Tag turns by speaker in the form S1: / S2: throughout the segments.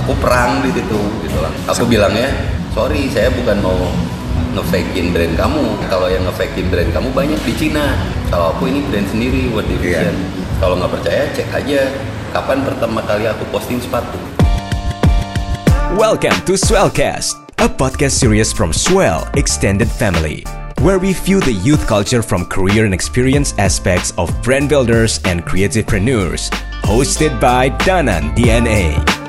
S1: aku perang di situ gitu lah. Aku bilangnya sorry saya bukan mau ngefakein brand kamu. Kalau yang ngefakein brand kamu banyak di Cina. Kalau aku ini brand sendiri World Division kalau nggak percaya cek aja. Kapan pertama kali aku posting sepatu?
S2: Welcome to Swellcast, a podcast series from Swell Extended Family, where we view the youth culture from career and experience aspects of brand builders and creativepreneurs. Hosted by Danan DNA.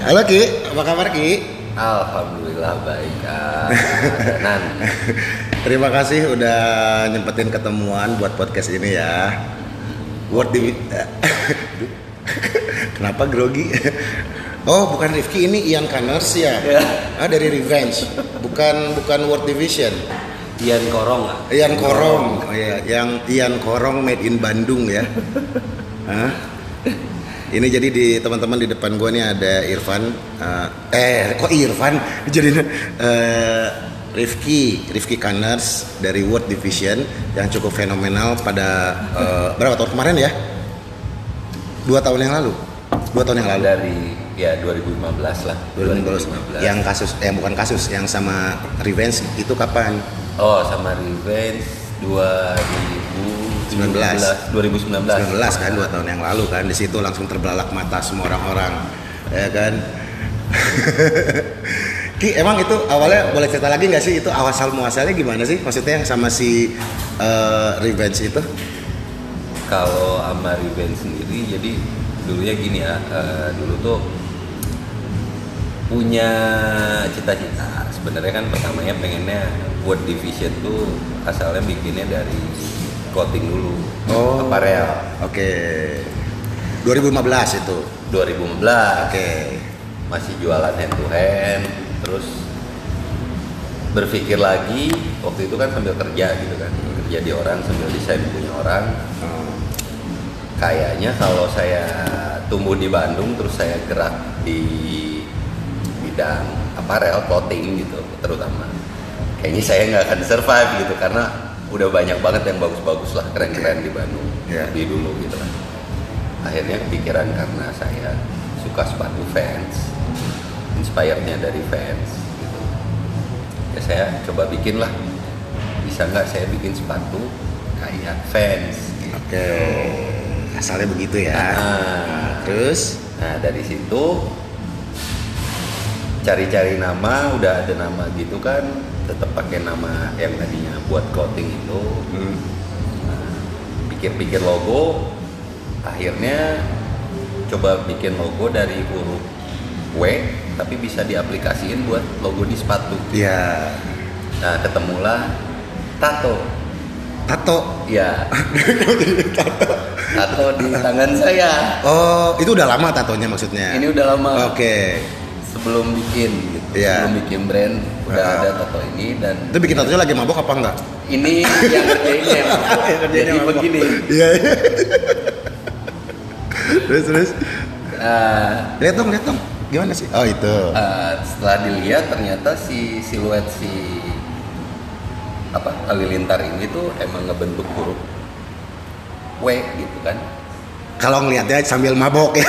S3: Halo Ki, apa kabar Ki?
S1: Alhamdulillah baik Nan
S3: Terima kasih udah nyempetin ketemuan buat podcast ini ya. Word di Kenapa grogi? Oh, bukan Rifki ini Ian Connors ya.
S1: Ya.
S3: Ah dari Revenge. Bukan bukan World Division.
S1: Ian Korong ah.
S3: Ian Korong. Oh iya, yang Ian Korong made in Bandung ya. Hah? Ini jadi di teman-teman di depan gua nih ada Irfan. eh, eh kok Irfan? Jadi eh, Rifki, Rifki Connors dari World Division yang cukup fenomenal pada eh, berapa tahun kemarin ya? Dua tahun yang lalu. Dua tahun yang lalu.
S1: Dari ya 2015 lah
S3: 2015. Yang kasus, eh bukan kasus, yang sama Revenge itu kapan?
S1: Oh sama Revenge 2019 2019
S3: 19 kan dua tahun yang lalu kan di situ langsung terbelalak mata semua orang-orang ya kan? Ki emang itu awalnya boleh cerita lagi nggak sih itu awal muasalnya gimana sih? Maksudnya yang sama si eh, Revenge itu?
S1: Kalau sama Revenge sendiri jadi dulunya gini ya eh, dulu tuh punya cita-cita. Sebenarnya kan pertamanya pengennya buat division tuh asalnya bikinnya dari clothing dulu
S3: Oh.
S1: aparel
S3: oke. 2015 itu?
S1: 2015
S3: oke.
S1: Masih jualan hand to hand terus berpikir lagi waktu itu kan sambil kerja gitu kan. Kerja di orang sambil desain punya orang.
S3: Oh,
S1: kayaknya kalau saya tumbuh di Bandung terus saya gerak di bidang aparel clothing gitu terutama. Kayaknya saya nggak akan survive gitu karena udah banyak banget yang bagus-bagus lah keren-keren di Bandung.
S3: Iya.
S1: di dulu gitu kan akhirnya kepikiran karena saya suka sepatu fans inspirednya dari fans gitu. Ya saya coba bikin lah. Bisa nggak saya bikin sepatu kayak fans gitu.
S3: oke. Asalnya begitu ya.
S1: Nah,
S3: terus?
S1: Nah dari situ cari-cari nama, udah ada nama gitu kan, tetap pakai nama yang tadinya buat clothing itu.
S3: hmm,
S1: Nah, Pikir-pikir logo, akhirnya coba bikin logo dari huruf W, tapi bisa diaplikasiin buat logo di sepatu.
S3: ya
S1: Nah ketemulah tato,
S3: tato
S1: ya. tato di tangan saya.
S3: oh itu udah lama tatonya maksudnya
S1: Ini udah lama.
S3: oke
S1: sebelum bikin gitu
S3: Iya.
S1: sebelum bikin brand udah
S3: Ah.
S1: ada tato ini dan
S3: itu bikin tatonya lagi mabok apa enggak
S1: ini yang kerjainnya yang
S3: kerjainnya
S1: jadi
S3: mabok.
S1: begini
S3: Iya. iya. terus terus.
S1: uh,
S3: Lihat dong, lihat dong. Gimana sih? Oh itu.
S1: uh, setelah dilihat ternyata si siluet si apa halilintar ini tuh emang ngebentuk huruf W gitu kan
S3: Kalau ngelihatnya sambil mabok ya.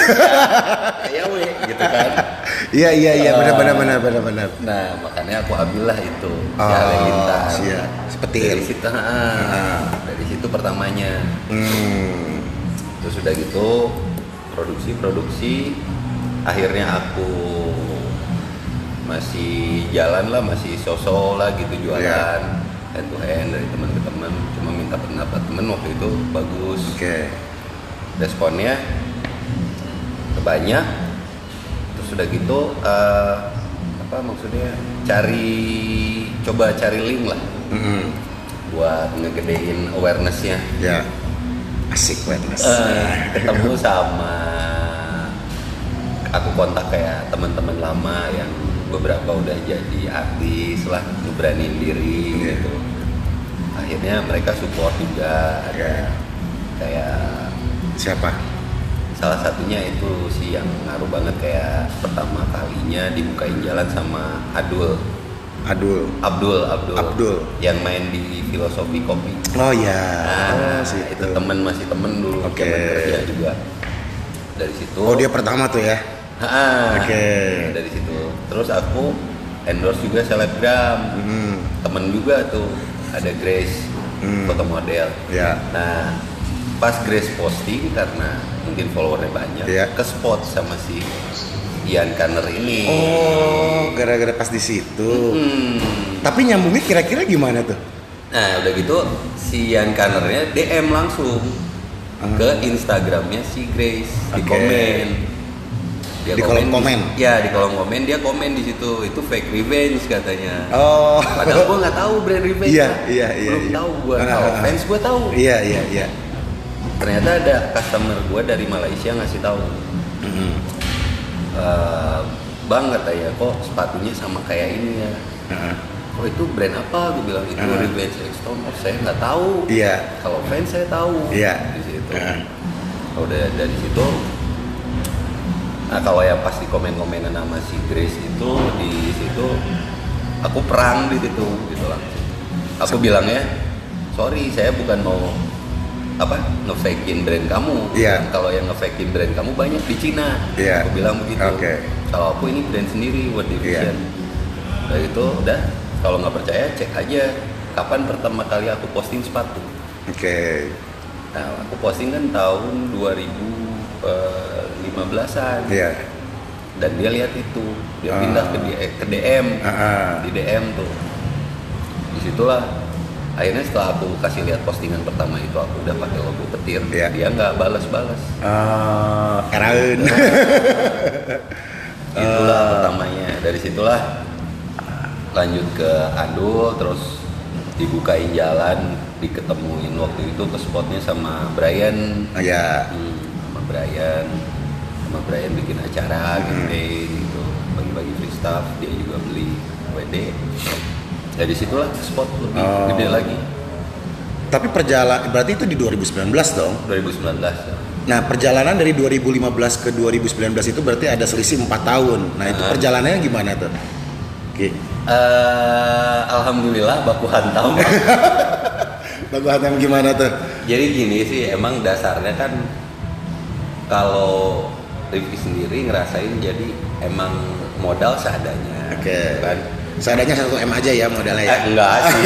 S1: kayak W gitu kan
S3: Iya iya iya benar benar benar benar benar.
S1: nah makanya aku ambillah itu si
S3: Oh, siap. Sepetir.
S1: dari situ ah, dari situ pertamanya
S3: Hmm.
S1: terus udah gitu produksi produksi akhirnya aku masih jalan lah masih sosok lah gitu jualan
S3: Iya.
S1: hand to hand dari teman ke teman cuma minta pendapat temen waktu itu bagus
S3: Oke.
S1: Responnya banyak terus udah gitu eh, apa maksudnya cari coba cari link lah
S3: Mm-mm.
S1: buat ngegedein awarenessnya
S3: Ya. Asik banget.
S1: Eh, ketemu sama aku kontak kayak teman-teman lama yang beberapa udah jadi artis lah ngeberaniin diri
S3: Iya.
S1: gitu akhirnya mereka support juga ada
S3: Oke.
S1: kayak
S3: Siapa?
S1: salah satunya itu sih yang ngaruh banget kayak pertama kalinya dibukain jalan sama Adul
S3: Adul.
S1: Abdul Abdul
S3: Abdul.
S1: yang main di filosofi kopi
S3: Oh ya.
S1: Nah,
S3: oh,
S1: itu temen masih temen dulu
S3: Oke.
S1: zaman kerja juga. dari situ
S3: Oh dia pertama tuh ya. Oke.
S1: dari situ terus aku endorse juga selebgram
S3: Hmm.
S1: temen juga tuh ada Grace
S3: Hmm.
S1: foto model
S3: Ya.
S1: nah pas Grace posting karena mungkin followernya banyak
S3: Iya.
S1: ke spot sama si Ian Kanner ini
S3: Oh gara-gara pas di situ.
S1: Hmm.
S3: Tapi nyambungnya kira-kira gimana tuh?
S1: nah udah gitu si Ian Kannernya DM langsung ke Instagramnya si Grace di
S3: Oke.
S1: komen dia
S3: Di kolom komen?
S1: ya di kolom komen dia komen di situ itu fake revenge katanya
S3: Oh.
S1: Padahal gue nggak tahu brand revenge.
S3: Iya, iya, iya,
S1: Belum
S3: iya.
S1: tahu gue.
S3: Ah,
S1: Kalau
S3: ah,
S1: fans gue tahu.
S3: Iya iya iya.
S1: Ternyata ada customer gue dari Malaysia ngasih tahu.
S3: Mm-mm.
S1: Eh, bang katanya kok sepatunya sama kayak ini ya.
S3: Heeh.
S1: Oh itu brand apa? Gue bilang itu
S3: Ah.
S1: Revenge X Stone. Oh saya nggak tahu.
S3: Iya.
S1: Kalau fans saya tahu.
S3: Iya.
S1: Di situ.
S3: Ah.
S1: Kalau udah dari situ. Nah kalau yang pas di komen-komenan sama si Grace itu di situ aku perang di situ gitu langsung. Aku bilangnya sorry saya bukan mau apa ngefakein brand kamu.
S3: Iya.
S1: Kalau yang ngefakein brand kamu banyak di Cina.
S3: Iya.
S1: Aku bilang begitu.
S3: Oke.
S1: Kalau aku ini brand sendiri World Division.
S3: Iya.
S1: Dari itu udah kalau nggak percaya cek aja kapan pertama kali aku posting sepatu.
S3: Oke.
S1: Nah, aku posting kan tahun 2015-an.
S3: Iya.
S1: Dan dia lihat itu, dia
S3: Ah.
S1: pindah ke, DM,
S3: Ah, ah.
S1: di DM tuh. Di situlah akhirnya setelah aku kasih lihat postingan pertama itu aku udah pakai logo petir,
S3: Iya.
S1: dia nggak balas-balas.
S3: Ah, Eraun.
S1: Itulah
S3: Ah.
S1: pertamanya. Dari situlah lanjut ke Andul, terus dibukain jalan, diketemuin waktu itu ke spotnya sama Brian,
S3: ya.
S1: Hmm, sama Brian sama Brian bikin acara
S3: Hmm.
S1: campaign gitu bagi-bagi free stuff dia juga beli WD dari situlah spot lebih
S3: Oh.
S1: gede lagi
S3: Tapi perjalanan berarti itu di 2019 dong.
S1: 2019 ya.
S3: Nah, perjalanan dari 2015 ke 2019 itu berarti ada selisih 4 tahun. Nah, itu
S1: Ah.
S3: perjalanannya gimana tuh? Oke.
S1: Eh, Alhamdulillah baku hantam
S3: Lagu yang gimana tuh?
S1: jadi gini sih emang dasarnya kan kalau Rifki sendiri ngerasain jadi emang modal seadanya
S3: Oke.
S1: kan
S3: Seadanya 1 M aja ya modalnya ya.
S1: Eh, enggak sih.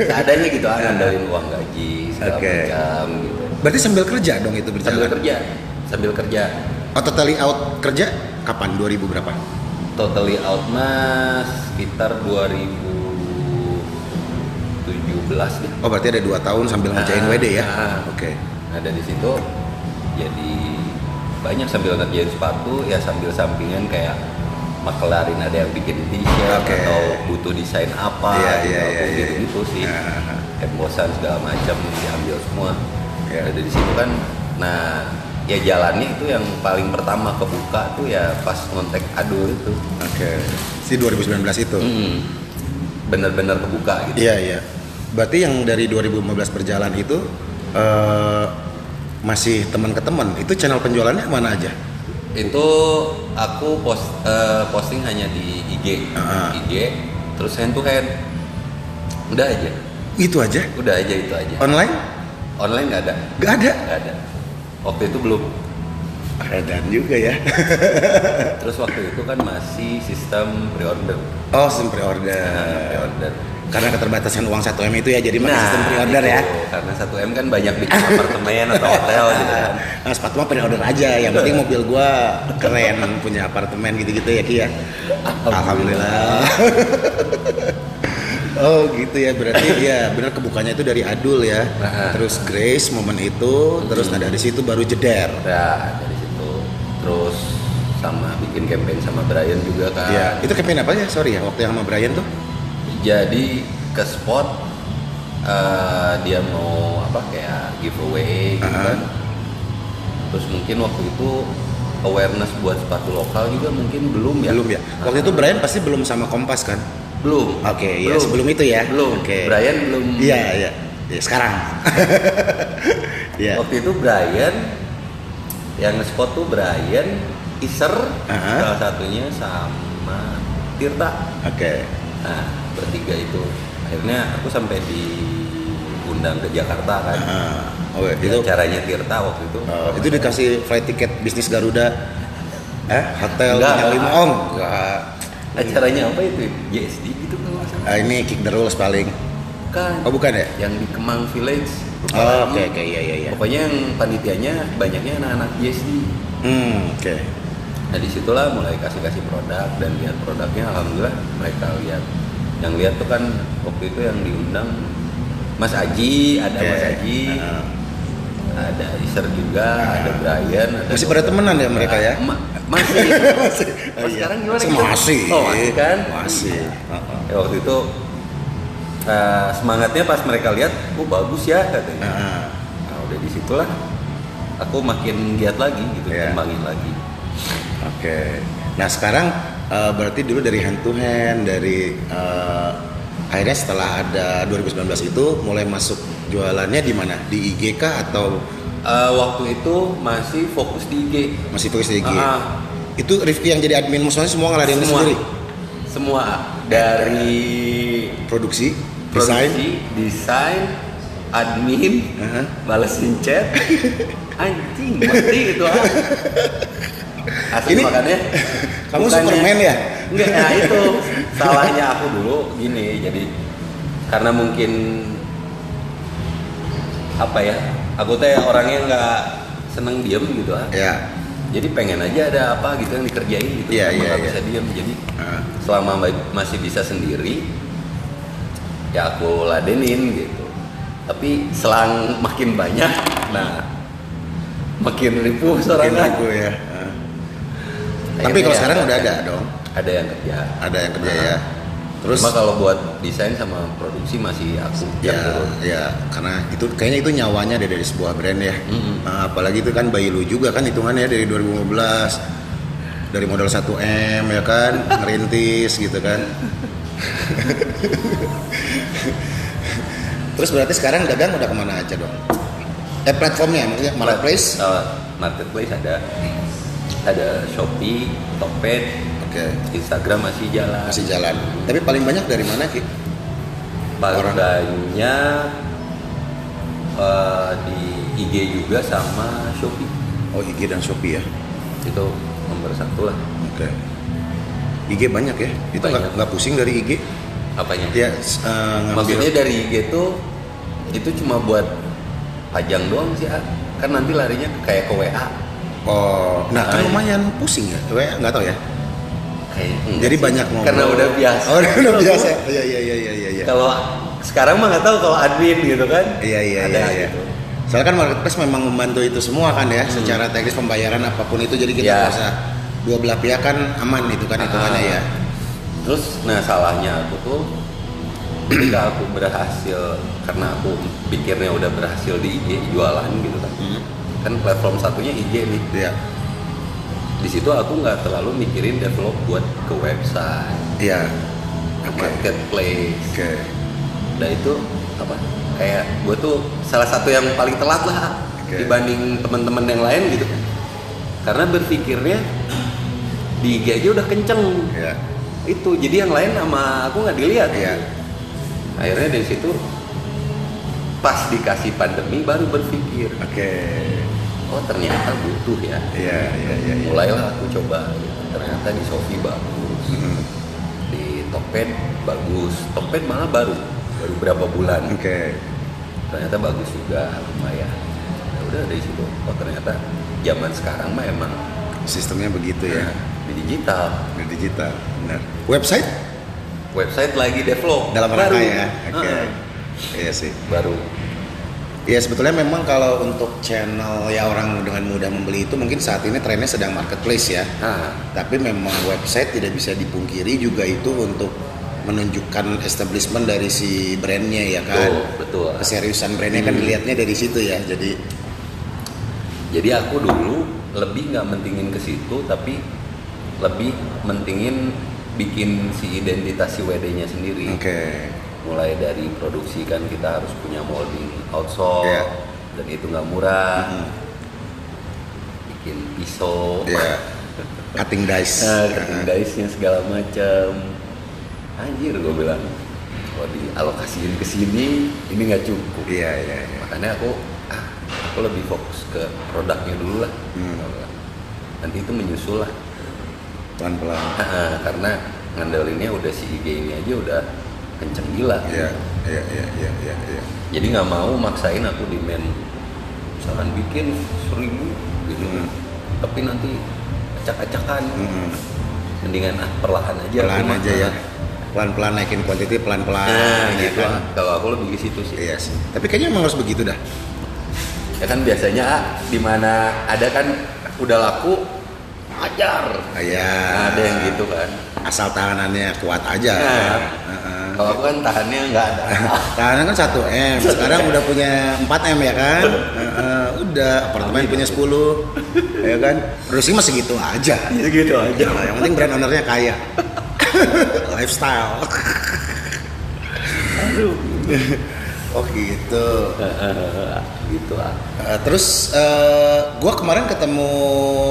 S1: Seadanya gitu ah, ngandelin uang gaji segala
S3: Oke.
S1: macam gitu.
S3: Berarti sambil kerja dong itu
S1: Sambil
S3: berjalan.
S1: kerja, sambil kerja.
S3: Oh, totally out kerja kapan? 2000 berapa?
S1: Totally out mas sekitar 2017 deh.
S3: Oh, berarti ada 2 tahun sambil ngerjain
S1: Ah,
S3: WD ya.
S1: ah.
S3: Oke.
S1: Nah dari situ jadi banyak sambil ngerjain sepatu ya sambil sampingan kayak makelarin ada yang bikin t-shirt
S3: Oke.
S1: atau butuh desain apa
S3: Iya,
S1: gitu,
S3: iya,
S1: aku
S3: iya, iya.
S1: gitu-gitu sih
S3: Ah.
S1: embosan segala macam diambil semua. Nah, dari situ kan nah ya jalannya itu yang paling pertama kebuka tuh ya pas ngontek adul itu
S3: Oke. Si 2019 itu.
S1: Mm. bener-bener kebuka gitu
S3: Iya, iya. Berarti yang dari 2015 berjalan itu eh, masih teman ke teman. Itu channel penjualannya mana aja?
S1: Itu aku post eh, posting hanya di IG
S3: Ah.
S1: IG terus hand to hand udah aja
S3: Itu aja.
S1: udah aja itu aja
S3: Online?
S1: online nggak ada
S3: Gak ada.
S1: nggak ada waktu itu belum
S3: Edan juga ya.
S1: terus waktu itu kan masih sistem pre-order
S3: Oh, sistem pre-order.
S1: Nah, pre-order
S3: Karena keterbatasan uang 1 M itu ya, jadi pakai
S1: Nah,
S3: sistem pre-order ya.
S1: itu. karena 1 m kan banyak bikin apartemen atau hotel gitu kan
S3: Nah, sepatu mah pre-order aja. Yang penting mobil gua keren, punya apartemen gitu-gitu ya, Ki ya. Alhamdulillah. oh, gitu ya. Berarti ya benar kebukanya itu dari Adul ya.
S1: Nah.
S3: Terus Grace momen itu, terus nah dari situ baru jeder.
S1: ya dari situ terus sama bikin campaign sama Brian juga kan
S3: Iya. Itu campaign apa ya? Sorry ya, waktu yang sama Brian tuh.
S1: Jadi ke spot eh, dia mau apa kayak giveaway gitu
S3: Ah.
S1: kan terus mungkin waktu itu awareness buat sepatu lokal juga mungkin belum ya
S3: Belum ya. Waktu itu Brian pasti belum sama Kompas kan?
S1: belum
S3: Oke, iya sebelum itu ya.
S1: belum
S3: Oke.
S1: Brian belum
S3: Iya, iya. Ya, sekarang. Iya.
S1: waktu itu Brian yang nge-spot tuh Brian Iser
S3: Ah.
S1: salah satunya sama Tirta
S3: Oke.
S1: nah bertiga itu. Akhirnya aku sampai diundang diundang ke Jakarta kan.
S3: Ah, oh
S1: Ya,
S3: itu
S1: caranya Tirta waktu itu.
S3: Oh, itu dikasih flight ticket bisnis Garuda? Eh hotel bintang lima? Om enggak.
S1: Acaranya apa itu? JSD gitu kan salah.
S3: Ah, ini kick the rules paling.
S1: Kan.
S3: Oh bukan ya?
S1: Yang di Kemang Village.
S3: Oh oke oke. Iya iya iya.
S1: Pokoknya yang panitianya banyaknya anak-anak JSD
S3: hmm oke.
S1: Nah di situlah mulai kasih kasih produk dan lihat produknya alhamdulillah mereka lihat yang lihat tuh kan waktu itu yang diundang Mas Aji ada
S3: Oke.
S1: Mas Aji
S3: Ah.
S1: ada Iser juga ada Brian ada
S3: Masih pada temenan ya mereka ya?
S1: Ma- masih
S3: masih
S1: Oh, sekarang gimana
S3: Masih,
S1: gitu?
S3: masih
S1: Oh, masih kan?
S3: masih Heeh.
S1: ya waktu itu eh, semangatnya pas mereka lihat oh bagus ya katanya
S3: Heeh.
S1: nah udah di situlah aku makin giat lagi gitu
S3: Iya.
S1: kembangin lagi
S3: Oke. Nah sekarang eh, berarti dulu dari hand to hand dari eh, akhirnya setelah ada 2019 itu mulai masuk jualannya di mana? Di IG kah? Atau
S1: Eh, waktu itu masih fokus di IG
S3: masih tulis di IG?
S1: Ah,
S3: Itu Rifki yang jadi admin musuhnya semua ngeladenin
S1: semua.
S3: sendiri?
S1: semua. Dari
S3: Produksi, desain,
S1: desain admin
S3: Aha.
S1: balesin chat. Anjing mati itu ah. Asli
S3: Ini-
S1: makanya
S3: kamu
S1: bukannya-
S3: Superman ya?
S1: enggak ya itu salahnya aku dulu gini jadi karena mungkin apa ya aku teh orangnya nggak seneng diem gitu ah
S3: Ya.
S1: jadi pengen aja ada apa gitu yang dikerjain gitu
S3: iya,
S1: nggak
S3: iya.
S1: bisa diem jadi
S3: Ah.
S1: selama ma- masih bisa sendiri ya aku ladenin gitu tapi selang makin banyak nah makin ripuh
S3: Mungkin
S1: sorangan
S3: aku ya. Ah. Tapi
S1: Akhirnya
S3: kalau
S1: ya
S3: sekarang udah
S1: ada-
S3: ada dong.
S1: ada yang kerja
S3: Ada yang kerja
S1: Nah.
S3: ya. Terus
S1: cuma kalau buat desain sama produksi masih aku
S3: ya,
S1: turun
S3: ya karena itu kayaknya itu nyawanya deh dari sebuah brand ya. Nah, apalagi itu kan bayi lu juga kan hitungannya dari 2015 dari modal 1 m ya kan ngerintis gitu kan. Terus berarti sekarang dagang udah ke mana aja dong? Eh platformnya maksudnya marketplace?
S1: Eh, marketplace ada ada Shopee, Tokped,
S3: Oke
S1: Instagram masih jalan
S3: masih jalan. Tapi paling banyak dari mana ki?
S1: paling
S3: Orang.
S1: banyak eh, di IG juga sama Shopee
S3: Oh IG dan Shopee ya.
S1: itu nomor satu lah
S3: Oke. IG banyak ya? Itu nggak pusing dari IG?
S1: apanya
S3: Ya ngambil.
S1: maksudnya dari IG tuh itu cuma buat pajang doang sih kan nanti larinya kayak ke WA
S3: Oh, nah kan
S1: iya.
S3: lumayan pusing ya. Nggak tahu ya.
S1: kayak enggak
S3: Jadi
S1: sih.
S3: banyak ngobrol.
S1: karena udah biasa
S3: Oh, udah biasa. Iya iya iya iya iya.
S1: kalau sekarang mah nggak tahu kalau admin gitu kan
S3: Iya iya iya. iya.
S1: gitu
S3: Soalnya kan marketplace memang membantu itu semua kan ya, secara teknis pembayaran apa pun itu jadi kita
S1: Hmm. Iya.
S3: bisa dua belah pihak kan aman itu kan hitungannya
S1: Ah.
S3: ya.
S1: Terus nah salahnya aku tuh ketika aku berhasil karena aku pikirnya udah berhasil di IG jualan gitu kan. Kan platform satunya IG nih.
S3: Iya.
S1: Di situ aku nggak terlalu mikirin develop buat ke website,
S3: Iya.
S1: ke
S3: Oke.
S1: marketplace.
S3: Oke.
S1: Nah itu apa? Kayak gue tuh salah satu yang paling telat lah
S3: Oke.
S1: dibanding teman-teman yang lain gitu. Karena berpikirnya di IG aja udah kenceng
S3: Iya.
S1: itu jadi yang lain sama aku nggak dilihat
S3: Iya.
S1: akhirnya dari situ pas dikasih pandemi baru berpikir
S3: Oke.
S1: oh ternyata butuh ya
S3: Iya iya iya. iya.
S1: mulailah aku coba gitu. ternyata di Shopee bagus
S3: Mm.
S1: di Tokped bagus Tokped malah baru baru berapa bulan
S3: Oke.
S1: ternyata bagus juga lumayan ya udah dari situ oh ternyata zaman sekarang mah emang
S3: Sistemnya begitu ya.
S1: di digital
S3: Di digital. Benar. Website
S1: website lagi develop
S3: dalam rangka ya. Oke.
S1: Heeh,
S3: Iya sih.
S1: baru
S3: Ya sebetulnya memang kalau untuk channel ya orang dengan mudah membeli itu mungkin saat ini trennya sedang marketplace ya.
S1: nah
S3: Tapi memang website tidak bisa dipungkiri juga itu untuk menunjukkan establishment dari si brandnya ya kan.
S1: betul betul
S3: Keseriusan brandnya kan
S1: Hmm.
S3: dilihatnya dari situ ya. Jadi
S1: Jadi aku dulu lebih nggak mentingin ke situ, tapi lebih mentingin bikin si identitas si WD-nya sendiri.
S3: oke.
S1: Mulai dari produksi kan kita harus punya molding outsource
S3: Iya.
S1: dan itu nggak murah.
S3: Mhm.
S1: Bikin pisau,
S3: Ya. Cutting dice.
S1: eh, cutting dice-nya segala macam. Anjir gue bilang. kalau dialokasiin ke sini ini nggak cukup
S3: Iya iya. iya.
S1: makanya aku ah aku lebih fokus ke produknya dulu lah
S3: Hmm.
S1: nanti itu menyusul lah
S3: Pelan pelan.
S1: Ah, karena ngandelinnya udah si IG ini aja udah kenceng gila
S3: Iya iya iya iya iya. iya.
S1: jadi nggak mau maksain aku demand misalkan bikin seribu gitu
S3: Hmm.
S1: tapi nanti acak-acakan
S3: Mm-mm.
S1: mendingan ah perlahan aja mah.
S3: aja ya. Pelan pelan naikin kuantiti pelan pelan.
S1: nah
S3: ya
S1: gitu
S3: kan.
S1: kalau aku lebih ke situ sih
S3: Iya sih. Tapi kayaknya emang harus begitu dah.
S1: ya kan biasanya ah, di mana ada kan udah laku ajar
S3: Ah, Iya.
S1: Nah, ada yang gitu kan
S3: Asal tahanannya kuat aja.
S1: Nah. Kalau aku kan tahannya nggak ada
S3: Tahanan kan 1 M, sekarang udah punya 4 M ya kan? Heeh, udah, apartemen punya 10 ya kan? Terusnya masih gitu aja.
S1: ya gitu aja
S3: Nah, yang penting brand ownernya kaya. Lifestyle.
S1: aduh
S3: Oh gitu.
S1: gitu ah
S3: Eh, terus eh, gua kemarin ketemu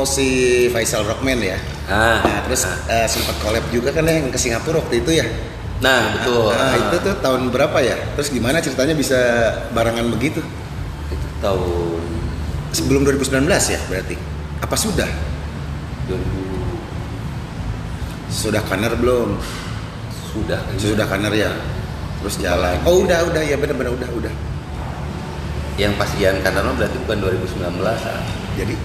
S3: si Faisal Rockman ya.
S1: ah,
S3: Nah, terus eh, sempat collab juga kan ya yang ke Singapura waktu itu ya.
S1: Nah betul
S3: Nah,
S1: Ah.
S3: itu tuh tahun berapa ya? Terus gimana ceritanya bisa barengan begitu?
S1: itu tahun
S3: Sebelum 2019 ya berarti? Apa sudah?
S1: 2000
S3: Sudah kaner belum?
S1: sudah.
S3: Sudah kaner ya. Terus jalan. Oh udah udah ya benar-benar udah udah.
S1: yang pas Ian Cardano berarti bukan 2019 ah.
S3: Jadi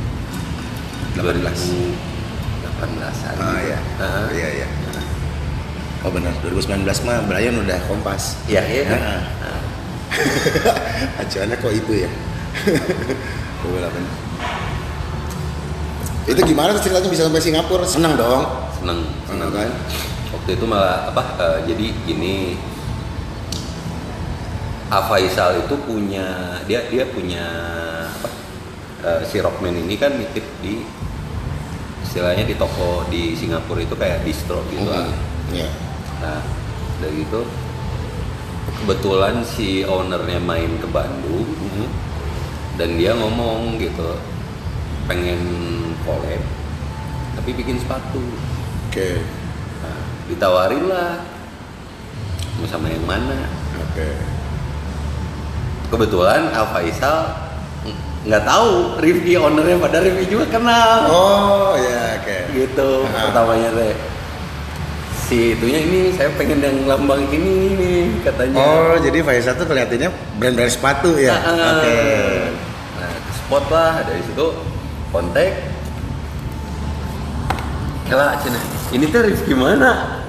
S3: 18.
S1: 2018an
S3: Ah ya.
S1: Ah.
S3: Iya iya. Oh benar 2019 mah Brian udah kompas.
S1: Iya, iya.
S3: Ah.
S1: Ah.
S3: Acuannya kok itu ya. Benar. Itu gimana ceritanya bisa sampai Singapura? Senang dong.
S1: seneng
S3: Senang kan?
S1: waktu itu malah apa eh, jadi gini Afaisal itu punya dia dia punya apa eh, si Rockman ini kan nitip di istilahnya di toko di Singapura itu kayak distro gitu ah.
S3: Iya.
S1: Nah, dari itu kebetulan si ownernya main ke Bandung dan dia ngomong gitu pengen collab tapi bikin sepatu.
S3: Oke.
S1: Nah, ditawarin lah mau sama yang mana.
S3: Oke.
S1: Kebetulan Al Faisal ng- nggak tahu Rifki ownernya pada Rifki juga kenal.
S3: Oh ya oke.
S1: Gitu
S3: Ah.
S1: pertamanya teh. Si itunya ini saya pengen yang lambang ini nih katanya.
S3: Oh jadi Faisal tuh kelihatannya brand-brand sepatu ya.
S1: Ah,
S3: Oke.
S1: Nah, ke spot lah dari situ kontak. Kela cina, ini tuh Rifki mana?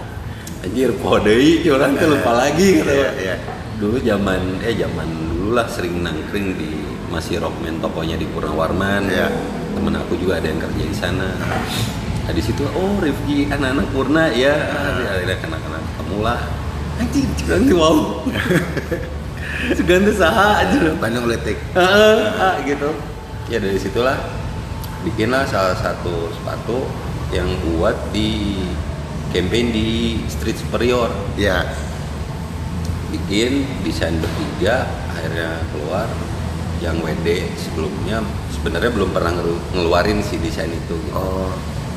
S1: Anjir, podei, orang tuh lupa lagi gitu.
S3: Iya, iya.
S1: Dulu zaman eh zaman dulu lah sering nangkring di masih Rockman tokonya di Purnawarman.
S3: Iya.
S1: Temen aku juga ada yang kerja di sana. Nah, di situ oh Rifki anak-anak Purna ya, ada anak-anak ketemu lah. Anjir, curang tuh wow. Tuh saha aja.
S3: Bandung Letik.
S1: Heeh, ah, gitu. Ya dari situlah bikinlah salah satu sepatu yang buat di campaign di Street Superior.
S3: Ya.
S1: Bikin desain bertiga, akhirnya keluar yang WD sebelumnya sebenarnya belum pernah ngelu- ngeluarin si desain itu. Gitu.
S3: Oh.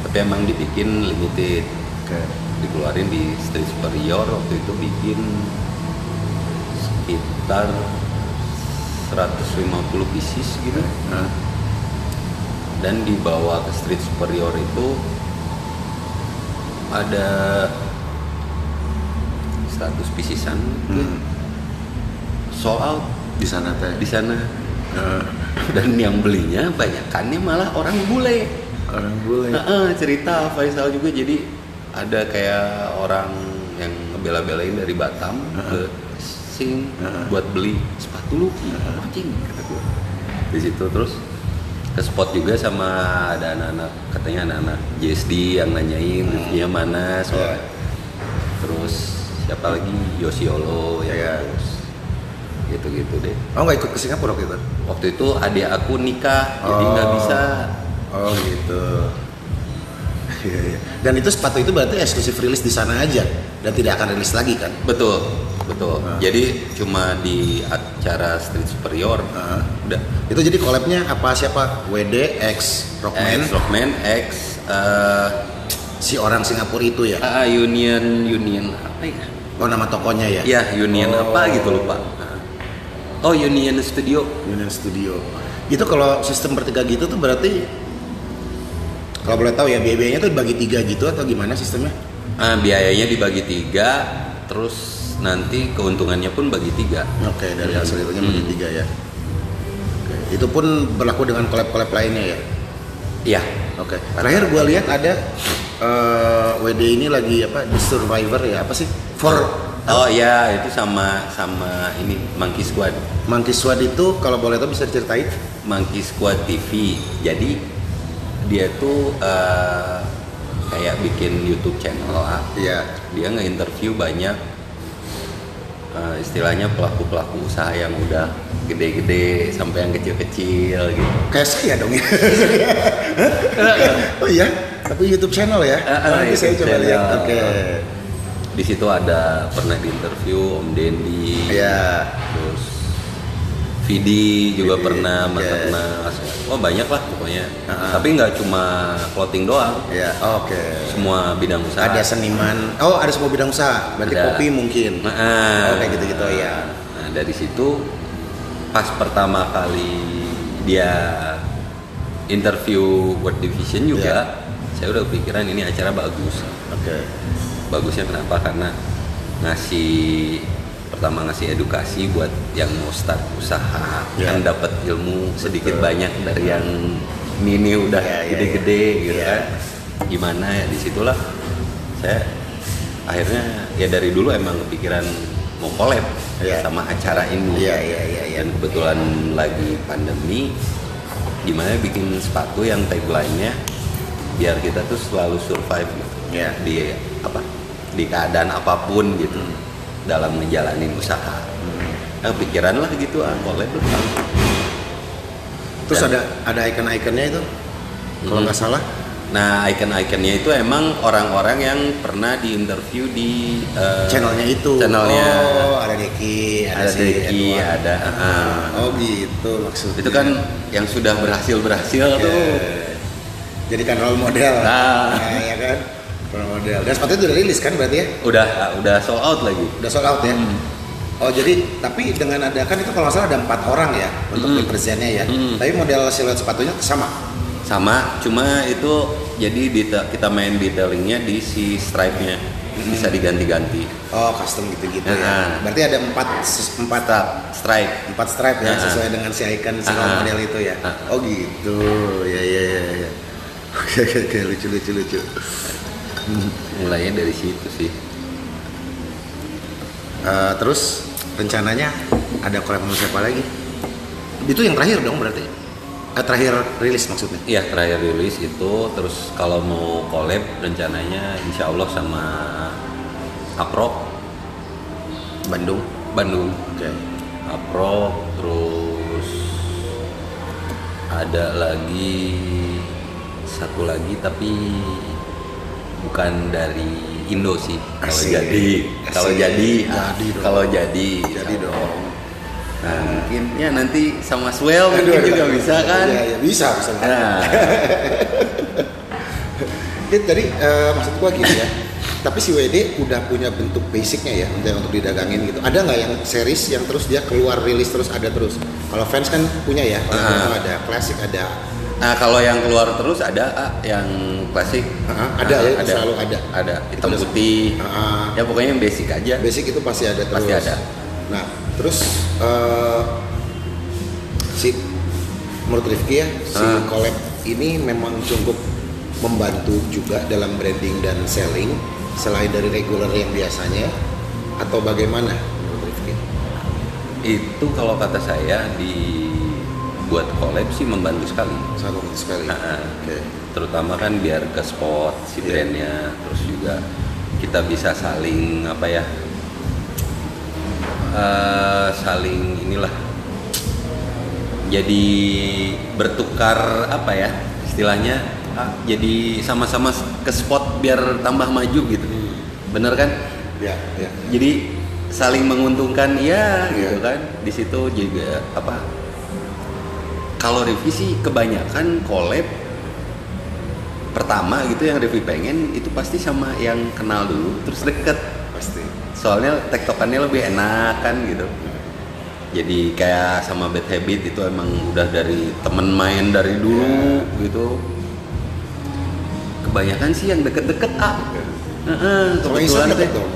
S1: Tapi emang dibikin limited,
S3: Oke.
S1: dikeluarin di Street Superior waktu itu bikin sekitar 150 pieces gitu
S3: Nah.
S1: dan dibawa ke street superior itu ada 100 piecesan gitu.
S3: Hmm.
S1: sold out
S3: Di sana teh.
S1: di sana dan yang belinya banyakannya malah orang bule
S3: orang bule.
S1: Heeh, cerita Faisal juga. Jadi ada kayak orang yang ngebela-belain dari Batam ke Sing
S3: Heeh.
S1: buat beli sepatu lu. Anjing kata di situ terus ke spot juga sama ada anak-anak katanya anak-anak JSD yang nanyain reviewnya mana soalnya terus siapa lagi? Yosiolo ya
S3: Iya.
S1: terus gitu-gitu deh.
S3: Oh nggak ikut ke Singapura waktu itu?
S1: waktu itu adik aku nikah jadi nggak
S3: Oh.
S1: bisa
S3: Oh gitu. Iya, iya. Dan itu sepatu itu berarti eksklusif rilis di sana aja dan tidak akan rilis lagi kan?
S1: Betul, betul.
S3: Nah.
S1: Jadi cuma di acara Street Superior.
S3: Heeh.
S1: Udah.
S3: Itu jadi collabnya apa siapa? WD X Rockman
S1: X Rockman X eh
S3: si orang Singapura itu ya.
S1: ah, Union Union apa ya?
S3: Oh nama tokonya ya?
S1: ya Union
S3: Oh.
S1: apa gitu lupa oh Union Studio
S3: Union Studio. Itu kalau sistem bertiga gitu tuh berarti kalau boleh tahu ya biayanya tuh dibagi tiga gitu atau gimana sistemnya?
S1: Ah, biayanya dibagi tiga terus nanti keuntungannya pun bagi tiga
S3: Oke dari hasil itunya bagi
S1: Hmm.
S3: tiga ya. Oke. Itu pun berlaku dengan collab-collab lainnya ya.
S1: Iya
S3: Oke. Terakhir gua lihat ada eh, WD ini lagi apa The Survivor ya apa sih? For
S1: oh ya itu sama sama ini Monkey Squad
S3: Monkey Squad itu kalau boleh tahu bisa diceritain?
S1: Monkey Squad TV. Jadi dia tuh eh, kayak bikin YouTube channel lah.
S3: Iya.
S1: Dia nge-interview banyak eh, istilahnya pelaku-pelaku usaha yang udah gede-gede sampai yang kecil-kecil gitu.
S3: Kayak saya dong ya. oh iya, tapi YouTube channel ya.
S1: Eh,
S3: Nanti saya coba lihat.
S1: channel.
S3: Oke.
S1: Di situ ada pernah diinterview Om Dendi.
S3: Iya.
S1: Terus Vidi juga
S3: Vidi,
S1: pernah. Mas Wah banyak lah pokoknya.
S3: Ah.
S1: Tapi nggak cuma clothing doang,
S3: Iya. Oke.
S1: semua bidang usaha.
S3: Ada seniman. Oh, ada semua bidang usaha. Berarti
S1: Ada.
S3: kopi mungkin.
S1: Nah,
S3: Oh, kayak gitu-gitu ya.
S1: Nah dari situ pas pertama kali dia interview World Division juga, saya udah pikiran ini acara bagus.
S3: Oke.
S1: Bagusnya kenapa? Karena ngasih pertama ngasih edukasi buat yang mau start usaha
S3: Ya.
S1: kan dapat ilmu sedikit
S3: Betul.
S1: banyak dari yang ini udah
S3: Ya, ya,
S1: gede-gede gitu
S3: Ya.
S1: kan gimana ya di situlah saya akhirnya ya dari dulu emang kepikiran mau collab
S3: Ya.
S1: sama acara ini
S3: Iya, iya, iya, iya.
S1: dan kebetulan lagi pandemi gimana bikin sepatu yang tagline-nya biar kita tuh selalu survive gitu
S3: Iya.
S1: di apa di keadaan apa pun gitu dalam ngejalanin usaha. Nah, pikiran lah gitu ah collab lah.
S3: Terus
S1: Dan-
S3: ada ada icon-iconnya itu. Kalau
S1: Hmm.
S3: nggak salah.
S1: Nah icon-iconnya itu emang orang-orang yang pernah diinterview di eh,
S3: channelnya itu.
S1: channelnya.
S3: Oh, ada Deki, ada,
S1: ada
S3: si
S1: Deki,
S3: Edward.
S1: ada ah.
S3: Oh, gitu maksudnya.
S1: itu kan yang sudah berhasil berhasil
S3: Ya.
S1: tuh.
S3: Jadi kan role model.
S1: Nah.
S3: ya kan? Role model. Dan sepatu itu udah rilis kan berarti ya?
S1: Udah udah sold out lagi.
S3: Udah sold out ya?
S1: Hmm.
S3: Oh jadi tapi dengan ada kan itu kalau nggak salah ada empat orang ya untuk
S1: Hmm.
S3: representnya ya.
S1: Hmm.
S3: Tapi model siluet sepatunya sama.
S1: Sama, cuma itu jadi deta- kita main detailingnya di si stripe-nya bisa diganti-ganti.
S3: Oh custom gitu-gitu ya.
S1: Nah.
S3: Berarti ada empat empat
S1: Stripe.
S3: empat stripe ya
S1: Nah.
S3: sesuai dengan si icon si
S1: Ah.
S3: model itu ya.
S1: Ah.
S3: Oh gitu. Ya ya ya ya. Oke oke oke lucu lucu lucu.
S1: Mulainya dari situ sih.
S3: Eh, terus rencananya ada collab sama siapa lagi? Itu yang terakhir dong berarti. Eh, terakhir rilis maksudnya.
S1: Iya terakhir rilis itu terus kalau mau collab rencananya insya Allah sama Aprok
S3: Bandung.
S1: Bandung.
S3: Oke.
S1: Aprok terus ada lagi satu lagi tapi bukan dari Indo sih kalau jadi kalau jadi
S3: Jadi dong.
S1: kalau jadi
S3: Jadi
S1: Allah.
S3: dong.
S1: nah mungkin ya nanti sama Swell
S3: Aduh,
S1: mungkin juga
S3: aduh.
S1: bisa kan
S3: Iya, iya, bisa bisa.
S1: nah
S3: Jadi tadi eh, maksud gua gini ya. Tapi si WD udah punya bentuk basicnya ya untuk untuk didagangin gitu. Ada nggak yang series yang terus dia keluar rilis terus ada terus? Kalau fans kan punya ya.
S1: Ah.
S3: Vinyl ada klasik ada.
S1: Nah kalau yang keluar terus ada ah, yang klasik.
S3: Ah, ada
S1: Ah,
S3: ya, selalu ada.
S1: Ada hitam
S3: Itu-
S1: putih.
S3: Ah,
S1: Ya pokoknya yang basic aja.
S3: basic itu pasti ada terus.
S1: Pasti ada.
S3: Nah terus eh, si menurut Rifki ya si
S1: Ah.
S3: collab ini memang cukup membantu juga dalam branding dan selling selain dari regular yang biasanya atau bagaimana menurut Rifki?
S1: Itu kalau kata saya di buat collab sih membantu sekali.
S3: Sangat membantu sekali.
S1: Ah, ah.
S3: Oke.
S1: Terutama kan biar ke spot si
S3: Iya.
S1: brandnya, terus juga kita bisa saling apa ya, eh, saling inilah jadi bertukar apa ya istilahnya ah, jadi sama-sama ke spot biar tambah maju gitu bener kan
S3: Ya, ya.
S1: jadi saling menguntungkan ya
S3: Iya.
S1: gitu kan di situ juga apa kalau revisi kebanyakan collab pertama gitu yang review pengen itu pasti sama yang kenal dulu terus deket.
S3: Pasti.
S1: Soalnya tektokannya lebih enak kan gitu. Jadi kayak sama bad habit itu emang udah dari temen main dari dulu gitu. Kebanyakan sih yang deket-deket ah. Heeh,
S3: sama Isan
S1: kebetulan
S3: deket dong.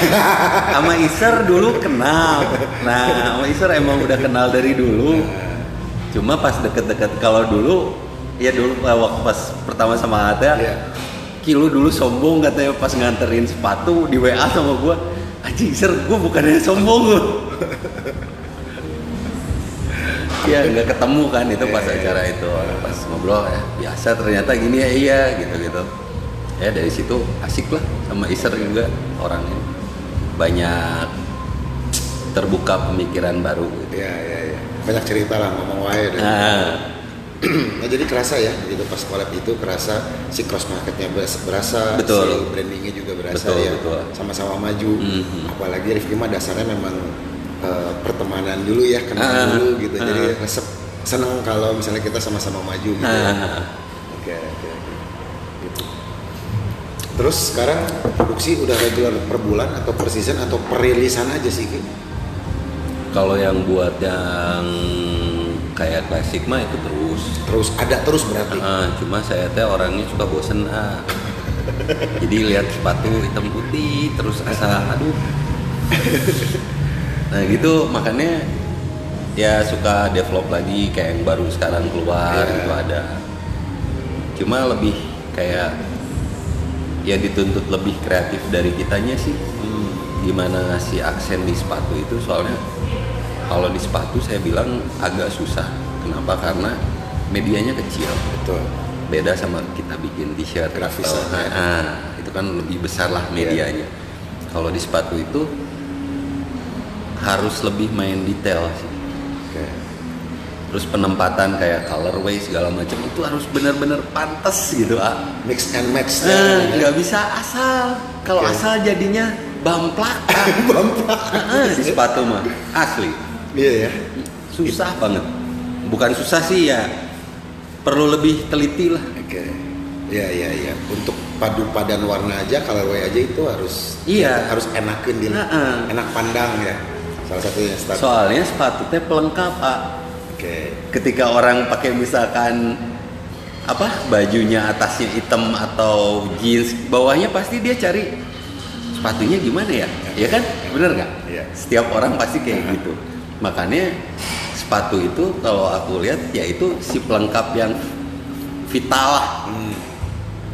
S1: Sama Iser dulu kenal. Nah sama Iser emang udah kenal dari dulu cuma pas deket-deket kalau dulu ya dulu eh, waktu pas pertama sama Ata
S3: Iya.
S1: Kilo dulu sombong katanya pas nganterin sepatu di WA sama gua anjing Iser gua bukannya sombong ya nggak ketemu kan itu pas
S3: Iya, iya.
S1: acara itu pas ngobrol ya biasa ternyata gini ya iya gitu gitu ya dari situ asik lah sama Iser juga orangnya banyak terbuka pemikiran baru gitu.
S3: ya ya ya banyak cerita lah ngomong wae dan
S1: Nah,
S3: nah jadi kerasa ya gitu pas collab itu kerasa si cross marketnya beras- berasa
S1: Betul.
S3: si brandingnya juga berasa
S1: Betul,
S3: ya
S1: betul.
S3: sama-sama maju
S1: Mhm.
S3: apalagi Rifki mah dasarnya memang eh, pertemanan dulu ya kenal
S1: Ah,
S3: dulu gitu
S1: ah.
S3: jadi resep seneng kalau misalnya kita sama-sama maju gitu ya.
S1: nah,
S3: oke oke oke gitu terus sekarang produksi udah regular per bulan atau per season atau per rilisan aja sih Ki?
S1: Kalau yang buat yang kayak klasik mah itu terus
S3: terus ada terus berarti
S1: Ah, cuma saya teh orangnya suka bosen ah. Jadi lihat sepatu hitam putih terus asa aduh. Nah gitu makanya ya suka develop lagi kayak yang baru sekarang keluar
S3: Iya.
S1: itu ada. Cuma lebih kayak ya dituntut lebih kreatif dari kitanya sih. Gimana ngasih aksen di sepatu itu soalnya kalau di sepatu saya bilang agak susah. Kenapa? Karena medianya kecil
S3: betul
S1: beda sama kita bikin t-shirt
S3: Grafisnya.
S1: atau- ah, itu kan lebih besar lah medianya kalau di sepatu itu harus lebih main detail sih
S3: oke
S1: terus penempatan kayak colorway segala macam itu harus benar-benar pantas gitu ah
S3: mix and match
S1: Eh,
S3: ya.
S1: nggak bisa asal kalau
S3: Oke.
S1: asal jadinya bamplak ah.
S3: Bamplak.
S1: Ah, di sepatu mah asli
S3: iya ya.
S1: Susah banget. Bukan susah sih ya perlu lebih teliti lah.
S3: Oke. Iya iya iya. Untuk padu padan warna aja colorway aja itu harus
S1: Iya.
S3: harus enakin di
S1: Heeh.
S3: enak pandang ya. Salah satunya start
S1: soalnya sepatu teh pelengkap ah.
S3: oke.
S1: Ketika orang pakai misalkan apa bajunya atasnya hitam atau jeans bawahnya pasti dia cari sepatunya gimana ya? Ya kan? Bener nggak?
S3: Iya.
S1: setiap orang pasti kayak gitu makanya sepatu itu kalau aku lihat ya itu si pelengkap yang vital lah.
S3: Hmm.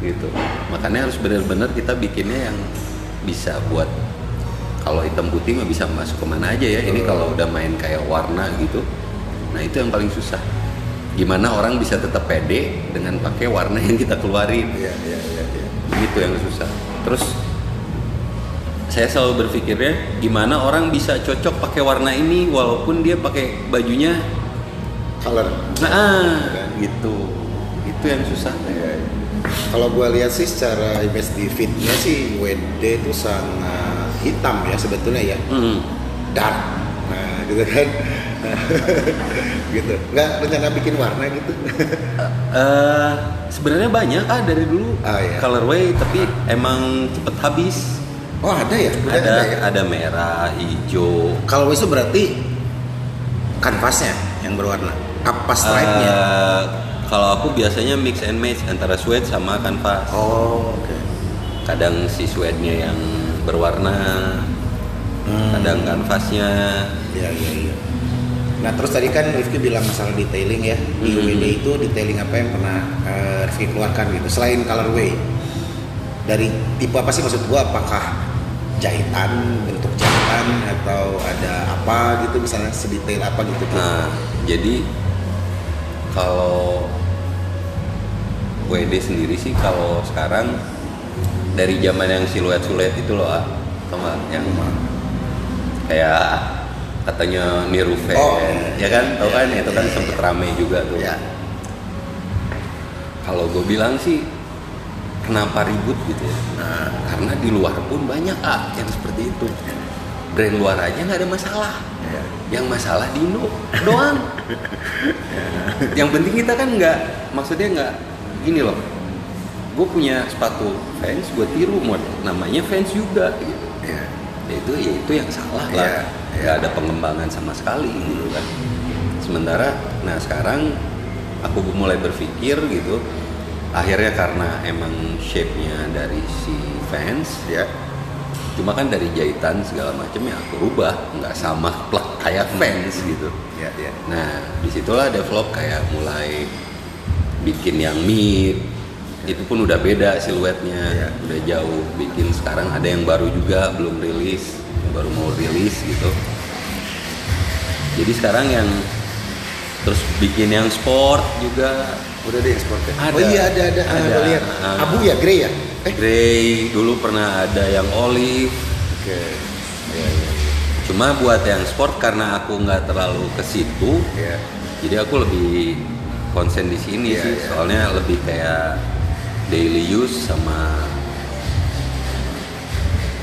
S1: gitu. Makanya harus benar-benar kita bikinnya yang bisa buat kalau hitam putih mah bisa masuk ke mana aja ya. Ini kalau udah main kayak warna gitu nah itu yang paling susah. Gimana orang bisa tetap pede dengan pakai warna yang kita keluarin.
S3: Iya iya iya iya.
S1: gitu yang susah. Terus saya selalu berpikirnya gimana orang bisa cocok pakai warna ini walaupun dia pakai bajunya
S3: color.
S1: Nah gitu. Itu yang susah.
S3: Iya, iya. Kalau gue lihat sih secara image di fitnya sih WD itu sangat hitam ya sebetulnya ya.
S1: Hmm.
S3: dark. Nah gitu kan. Gitu. Nggak rencana bikin warna gitu.
S1: Eh, sebenarnya banyak ah dari dulu
S3: Ah, iya.
S1: colorway tapi emang cepet habis
S3: oh ada ya? Udah
S1: ada
S3: ya?
S1: ada merah hijau.
S3: Kalau itu berarti kanvasnya yang berwarna? Apa stripe-nya?
S1: Eh, kalau aku biasanya mix and match antara suede sama kanvas.
S3: Oh oke.
S1: Kadang si suede-nya yang berwarna
S3: Hmm.
S1: kadang kanvasnya.
S3: Iya iya iya. Nah terus tadi kan Rifki bilang masalah detailing ya. Di
S1: Mhm.
S3: WD itu detailing apa yang pernah eh, Rifki keluarkan gitu? Selain colorway. Dari tipe apa sih maksud gua? Apakah jahitan bentuk jahitan atau ada apa gitu misalnya sedetail apa gitu
S1: Nah, jadi kalau WD sendiri sih kalau sekarang dari zaman yang siluet-siluet itu loh, ah, nggak? Yang kayak katanya niru fan,
S3: Oh,
S1: ya kan? Tau
S3: iya,
S1: kan?
S3: iya,
S1: itu kan
S3: iya,
S1: sempet
S3: iya.
S1: rame juga tuh.
S3: ya
S1: Kalau gue bilang sih kenapa ribut gitu ya? Nah, karena di luar pun banyak ah yang seperti itu. Brand luar aja nggak ada masalah.
S3: ya.
S1: Yang masalah di Indo doang. yang penting kita kan nggak, maksudnya nggak gini loh. Gue punya sepatu fans, gue tiru mod, namanya fans juga. Gitu.
S3: Iya.
S1: ya itu ya itu yang salah
S3: Iya,
S1: lah
S3: iya.
S1: nggak ada pengembangan sama sekali gitu kan sementara nah sekarang aku mulai berpikir gitu akhirnya karena emang shape-nya dari si fans
S3: Ya.
S1: cuma kan dari jahitan segala macam ya aku rubah nggak sama plek kayak fans gitu
S3: Ya, ya.
S1: nah di situlah develop kayak mulai bikin yang mid itu pun udah beda siluetnya
S3: Iya.
S1: udah jauh bikin sekarang ada yang baru juga belum rilis baru mau rilis gitu jadi sekarang yang terus bikin yang sport juga
S3: Udah deh sportnya.
S1: Ada.
S3: Oh iya ada ada. Ah,
S1: Ada.
S3: gua lihat.
S1: Ah.
S3: Abu ya, grey ya? Eh.
S1: grey dulu pernah ada yang olive
S3: Oke. Iya, iya.
S1: cuma buat yang sport karena aku nggak terlalu ke situ
S3: Iya.
S1: jadi aku lebih konsen di sini
S3: Iya,
S1: sih
S3: iya.
S1: soalnya lebih kayak daily use sama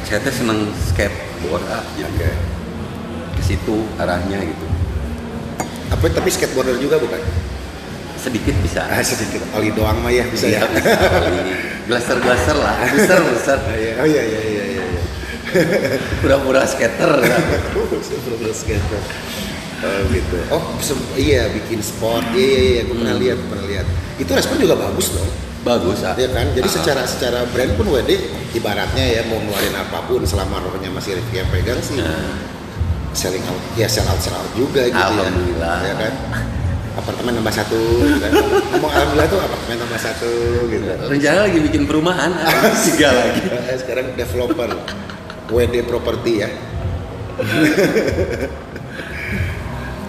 S1: saya tuh seneng skateboard ah jadi
S3: Oke.
S1: ke situ arahnya gitu
S3: Apa tapi skateboarder juga bukan?
S1: Sedikit bisa
S3: Ah, sedikit oli doang mah ya bisa ya.
S1: blaster blaster lah besar besar
S3: Ah, iya. Oh iya iya iya iya. iya.
S1: pura-pura skater.
S3: Sebelum skater. Oh gitu. Oh iya bikin sport. Iya iya iya. Gue pernah
S1: Hmm.
S3: lihat pernah lihat. Itu respon juga bagus dong.
S1: bagus ah
S3: Ya kan. Jadi
S1: Ah.
S3: secara secara brand pun WD ibaratnya ya mau ngeluarin apa pun selama rohnya masih Rifki yang pegang sih
S1: Nah,
S3: selling out ya sell out sell out juga gitu
S1: Alhamdulillah.
S3: ya. Ya kan. Apartemen tambah satu gitu kan. Ngomong alhamdulillah tuh apartemen tambah satu gitu.
S1: rencana lagi bikin perumahan ah, tiga lagi.
S3: Eh, sekarang developer WD property ya.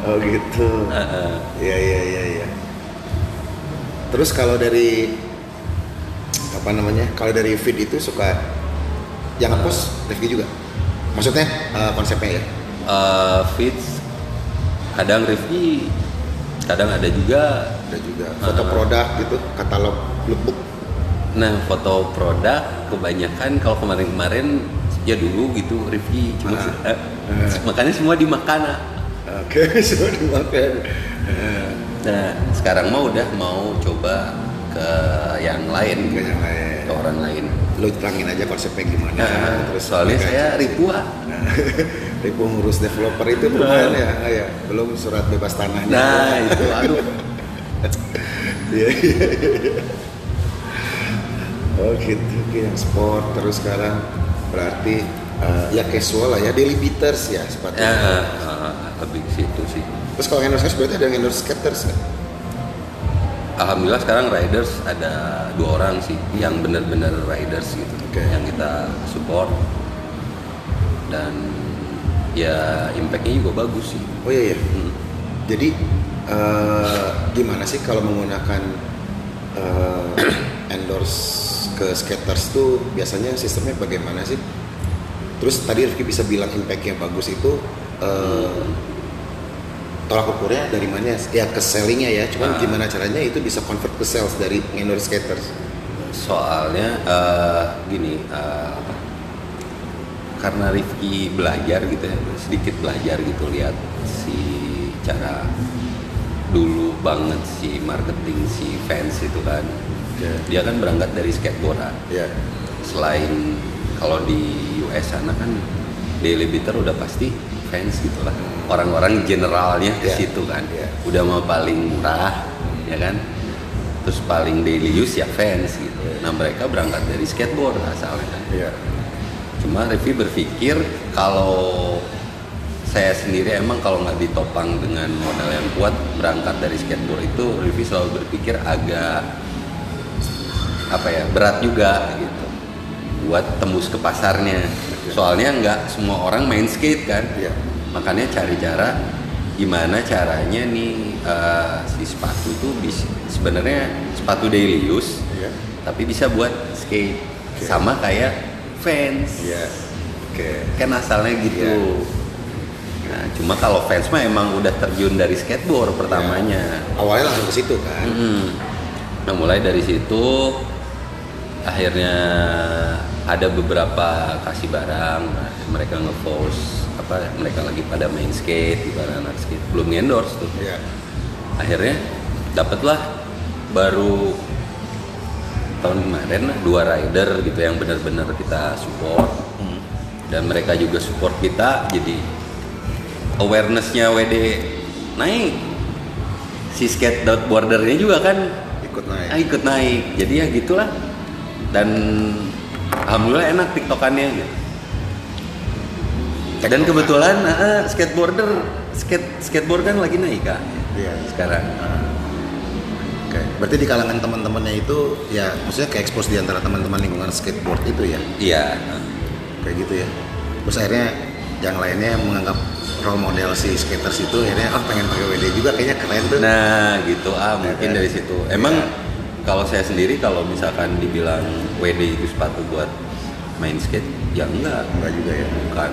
S3: Oh gitu. Ya ya ya ya terus kalau dari apa namanya kalau dari feed itu suka yang ngepost Rifki juga? Maksudnya eh, konsepnya ya?
S1: Eh, fits kadang review kadang ada juga.
S3: Ada juga. Foto
S1: Ah.
S3: produk gitu katalog lookbook
S1: nah foto produk kebanyakan kalau kemarin-kemarin ya dulu gitu review cuma
S3: Ah.
S1: eh, makanya semua dimakan
S3: oke semua dimakan.
S1: Nah sekarang mah udah mau coba ke yang lain
S3: Ke yang lain.
S1: ke orang lain.
S3: Lo terangin aja konsepnya gimana.
S1: Nah,
S3: terus
S1: soalnya saya ribuan
S3: Ribu ngurus developer itu perumahan ya, ya. belum surat bebas tanahnya.
S1: nah itu aduh
S3: Iya, iya, iya. Oh gitu, Oke, yang sport terus sekarang berarti eh, ya casual lah ya, daily beaters ya sepatu.
S1: ya lebih ke situ sih
S3: Terus kalau endorse berarti ada yang endorse skaters nggak?
S1: Alhamdulillah sekarang riders ada dua orang sih yang benar-benar riders gitu
S3: Oke.
S1: yang kita support dan ya impactnya juga bagus sih.
S3: Oh iya iya.
S1: Hmm.
S3: Jadi eh, gimana sih kalau menggunakan eh, endorse ke skaters tuh biasanya sistemnya bagaimana sih? Terus tadi Rifki bisa bilang impactnya bagus itu eh, tolak ukurnya dari mana? Ya ke sellingnya ya. Cuman
S1: Ah.
S3: gimana caranya itu bisa convert ke sales dari endorse skaters?
S1: Soalnya eh, gini apa, karena Rifki belajar gitu ya sedikit belajar gitu lihat si cara dulu banget si marketing si fans itu kan dia kan berangkat dari skateboard ah.
S3: Ya.
S1: selain kalau di US sana kan daily beater udah pasti fans gitu lah orang-orang generalnya ke
S3: Iya.
S1: situ kan
S3: Iya.
S1: udah mau paling murah ya kan terus paling daily use ya fans gitu nah mereka berangkat dari skateboard asalnya kan
S3: Iya.
S1: Cuma Revi berpikir kalau saya sendiri emang kalau nggak ditopang dengan modal yang kuat berangkat dari skateboard itu Revi selalu berpikir agak apa ya berat juga gitu buat tembus ke pasarnya soalnya nggak semua orang main skate kan
S3: Iya.
S1: makanya cari cara gimana caranya nih eh, si sepatu itu bisa sebenarnya sepatu daily use
S3: Iya.
S1: tapi bisa buat skate
S3: Oke.
S1: sama kayak fans
S3: Iya. Oke.
S1: kan asalnya gitu nah cuma kalau fans mah emang udah terjun dari skateboard pertamanya
S3: Awalnya langsung ke situ kan?
S1: Mm. Nah mulai dari situ akhirnya ada beberapa kasih barang nah, mereka ngepost apa mereka lagi pada main skate di anak skate belum endorse tuh
S3: Iya.
S1: akhirnya dapatlah baru tahun kemarin dua rider gitu yang benar-benar kita support. Dan mereka juga support kita jadi awarenessnya WD naik. Si skateboardernya juga kan
S3: ikut naik.
S1: Ah, ikut naik. Jadi ya gitulah. Dan alhamdulillah enak tiktokannya gitu. Dan kebetulan ah, skateboarder skate skateboard kan lagi naik kak?
S3: Iya.
S1: sekarang
S3: Oke. berarti di kalangan teman-temannya itu ya maksudnya ke expose di antara teman-teman lingkungan skateboard itu ya?
S1: Iya.
S3: Kayak gitu ya. Terus akhirnya yang lainnya menganggap role model si skaters itu akhirnya oh pengen pakai WD juga kayaknya keren tuh.
S1: Nah gitu. Ah mungkin
S3: kan?
S1: dari situ. Emang
S3: Iya.
S1: kalau saya sendiri kalau misalkan dibilang WD itu sepatu buat main skate ya enggak.
S3: Enggak juga ya.
S1: Bukan.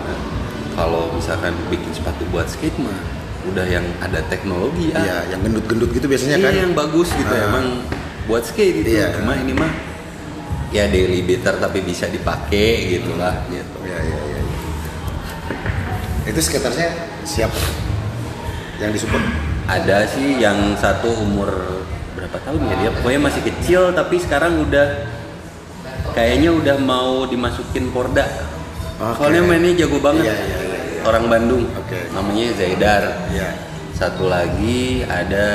S1: Kalau misalkan bikin sepatu buat skate mah udah yang ada teknologi ah.
S3: iya yang gendut-gendut gitu biasanya
S1: Iya
S3: kan
S1: yang bagus gitu
S3: Ah.
S1: emang buat skate gitu.
S3: Iya.
S1: Cuma ini mah ya daily beater tapi bisa dipakai gitu lah gitu.
S3: Iya iya iya. iya. Itu skatersnya siapa? Yang disupport?
S1: Ada sih yang satu umur berapa tahun ya dia pokoknya masih kecil tapi sekarang udah kayaknya udah mau dimasukin Porda.
S3: Oke.
S1: Soalnya mainnya jago banget.
S3: Iya, iya, iya, iya.
S1: Orang Bandung.
S3: Oke.
S1: Namanya Zaidar.
S3: Iya.
S1: Satu lagi ada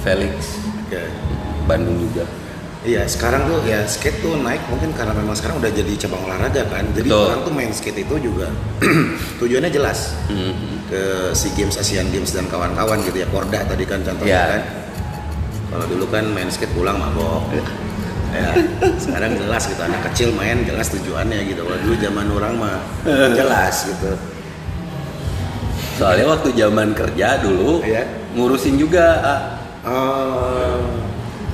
S1: Felix
S3: Oke.
S1: Bandung juga.
S3: Iya, sekarang tuh ya skate tuh naik mungkin karena memang sekarang udah jadi cabang olahraga kan. Jadi
S1: Betul.
S3: orang tuh main skate itu juga tujuannya jelas
S1: Mhm.
S3: ke SEA Games, Asian Games dan kawan-kawan gitu ya. Porda tadi kan contohnya
S1: Iya.
S3: kan. Kalau dulu kan main skate pulang mabok. Ya, sekarang jelas gitu anak kecil main jelas tujuannya gitu. Kalau dulu zaman orang mah jelas gitu.
S1: Soalnya waktu zaman kerja dulu
S3: Iya.
S1: ngurusin juga. ah.
S3: Oh,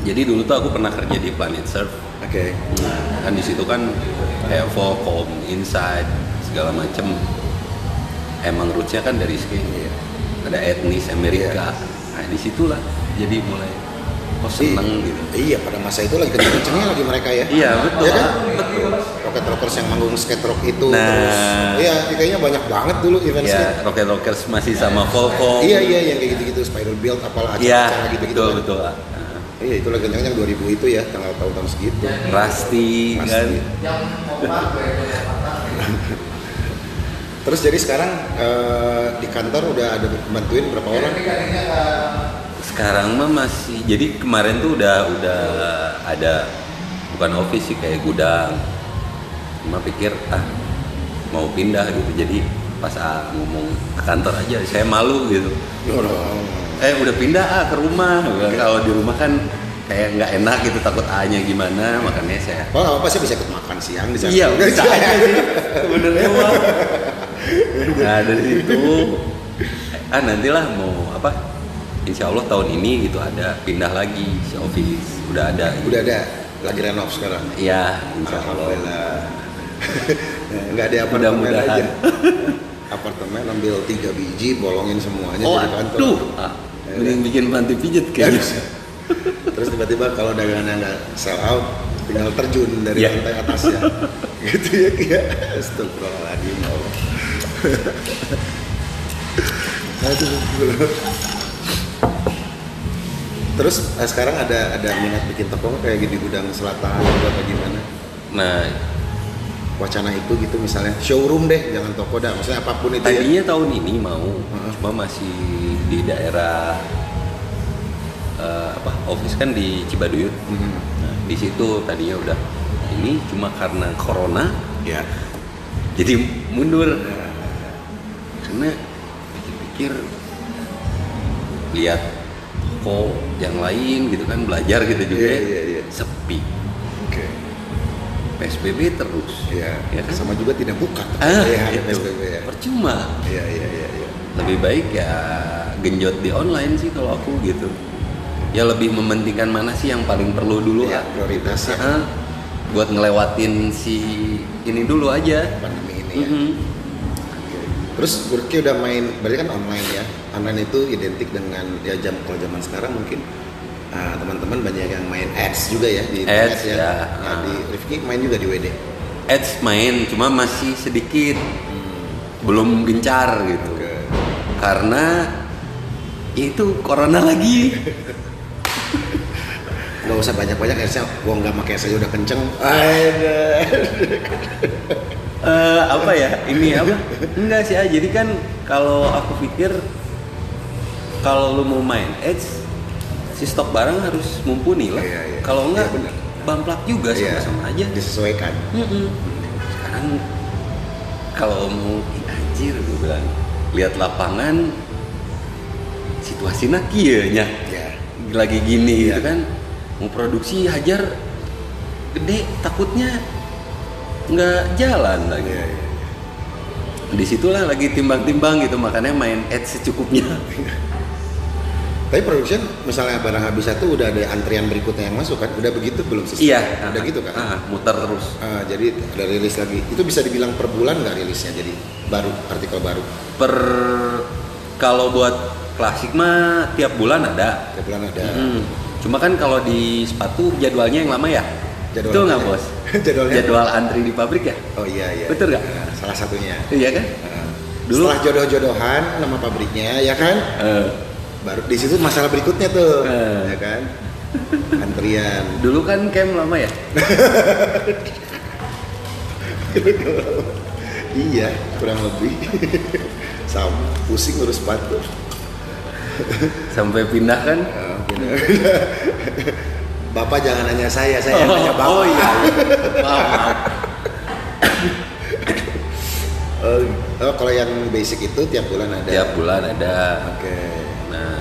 S1: Jadi dulu tuh aku pernah kerja di Planet Surf.
S3: oke.
S1: Nah, kan di situ kan Evo, Com, Inside, segala macem. Emang rootsnya kan dari skate.
S3: Iya.
S1: Ada etnis Amerika. Nah di situlah jadi mulai oh seneng gitu.
S3: Iya, pada masa itu lagi kenceng-kencengnya lagi mereka ya.
S1: Iya betul.
S3: Iya kan?
S1: betul.
S3: Rocket Rockers yang manggung skate rock itu
S1: Nah.
S3: terus. Iya, kayaknya banyak banget dulu event
S1: Ya,
S3: skate.
S1: Rocket Rockers masih sama Volvo.
S3: Iya, iya, yang kayak gitu-gitu Spiral Build apalah
S1: Iya,
S3: acara-acara gitu-gitu.
S1: betul
S3: kan.
S1: betul. ah.
S3: Iya, itu lagi kenceng yang 2000 itu ya, tanggal tahun-tahun segitu.
S1: Rusty kan.
S3: Terus jadi sekarang eh, di kantor udah ada bantuin berapa orang?
S1: Sekarang mah masih jadi kemarin tuh udah udah ada bukan office sih kayak gudang. Cuma pikir ah mau pindah gitu. Jadi pas ah, ngomong ke kantor aja saya malu gitu. Eh udah pindah ah ke rumah. Kalau di rumah kan kayak nggak enak gitu takut A-nya gimana makanya saya
S3: Oh, apa sih bisa ikut makan siang di sana?
S1: Iya, bisa aja sih sebenarnya. Nah dari situ, ah nantilah mau apa? Insya Allah tahun ini gitu ada pindah lagi si office udah ada. gitu.
S3: Udah ada lagi renov sekarang.
S1: Iya, Insya Allah.
S3: Alhamdulillah. Enggak ada apartemen
S1: Mudah-mudahan.
S3: aja. apartemen ambil tiga biji, bolongin semuanya
S1: Oh,
S3: jadi kantor.
S1: aduh, ah, mending bikin panti pijet kayaknya.
S3: Terus tiba-tiba kalau dagangannya nggak sell out, tinggal terjun dari
S1: Iya.
S3: lantai atasnya. gitu ya, Kia. Astagfirullahaladzim. ya Allah. Aduh. Terus eh, sekarang ada ada minat bikin toko nggak kayak di gudang selatan atau apa gimana?
S1: Nah,
S3: Wacana itu gitu misalnya showroom deh, jangan toko dah. Maksudnya apa pun itu ya.
S1: tadinya tahun ini mau,
S3: Heeh.
S1: cuma masih di daerah eh, apa? Office kan di Cibaduyut.
S3: Mhm.
S1: Nah, di situ tadinya udah ini cuma karena corona
S3: Ya.
S1: jadi mundur karena pikir-pikir lihat toko yang lain gitu kan belajar gitu juga
S3: Iya, iya, iya.
S1: sepi
S3: Oke.
S1: PSBB terus
S3: Ya,
S1: Ya kan?
S3: sama juga tidak buka.
S1: ah
S3: ya,
S1: gitu.
S3: PSBB ya.
S1: percuma
S3: Iya, iya, iya, iya.
S1: lebih baik ya genjot di online sih kalau aku gitu ya lebih mementingkan mana sih yang paling perlu dulu
S3: Iya,
S1: ah.
S3: prioritas ya.
S1: Ah, buat ngelewatin si ini dulu aja
S3: Pandemi ini ya. Terus Burki udah main, berarti kan online ya. Online itu identik dengan ya jam kalau zaman sekarang mungkin ah, teman-teman banyak yang main ads juga ya di
S1: Ads,
S3: ya.
S1: ya.
S3: Nah, di Rifki main juga di WD.
S1: Ads main cuma masih sedikit belum gencar gitu
S3: Oke.
S1: karena itu corona lagi
S3: Gak usah banyak-banyak adsnya, gua nggak pakai saja udah kenceng.
S1: Eh, apa ya? Ini apa? Enggak sih ah. Jadi kan kalau aku pikir kalau lu mau main edge si stok barang harus mumpuni lah.
S3: Iya, iya.
S1: kalau enggak
S3: Iya,
S1: bamplak juga
S3: Iya,
S1: sama-sama aja.
S3: Disesuaikan.
S1: Mm-mm. sekarang kalau mau anjir gue bilang lihat lapangan situasinya kieunya
S3: ya
S1: lagi gini
S3: Iya.
S1: gitu kan mau produksi hajar gede takutnya nggak jalan lagi.
S3: Ya. di
S1: situlah lagi timbang-timbang gitu makanya main edge secukupnya.
S3: Tapi production misalnya barang habis satu udah ada antrian berikutnya yang masuk kan? Udah begitu belum sistem
S1: iya.
S3: Udah gitu kan?
S1: Ah, muter terus.
S3: Ah, jadi ada rilis lagi. Itu bisa dibilang per bulan nggak rilisnya jadi baru artikel baru?
S1: Per kalau buat klasik mah tiap bulan ada.
S3: Tiap bulan ada.
S1: Mm. cuma kan kalau di sepatu jadwalnya yang lama ya
S3: Jadwal
S1: Betul nggak bos?
S3: Jadwalnya?
S1: jadwal antri di pabrik ya?
S3: Oh iya iya.
S1: Betul nggak?
S3: Ah, salah satunya.
S1: Iya kan?
S3: Ah.
S1: Dulu-
S3: setelah jodoh-jodohan nama pabriknya ya kan?
S1: Eh,
S3: baru di situ masalah berikutnya tuh
S1: Eh.
S3: ya kan? Antrian.
S1: Dulu kan camp lama ya?
S3: Iya kurang lebih. Sama pusing ngurus sepatu.
S1: Sampai pindah kan?
S3: Ah, bener. Bapak jangan nanya saya, saya yang nanya Bapak.
S1: oh iya.
S3: Oh, oh, kalau yang basic itu tiap bulan ada.
S1: tiap bulan ada
S3: Oke.
S1: Nah,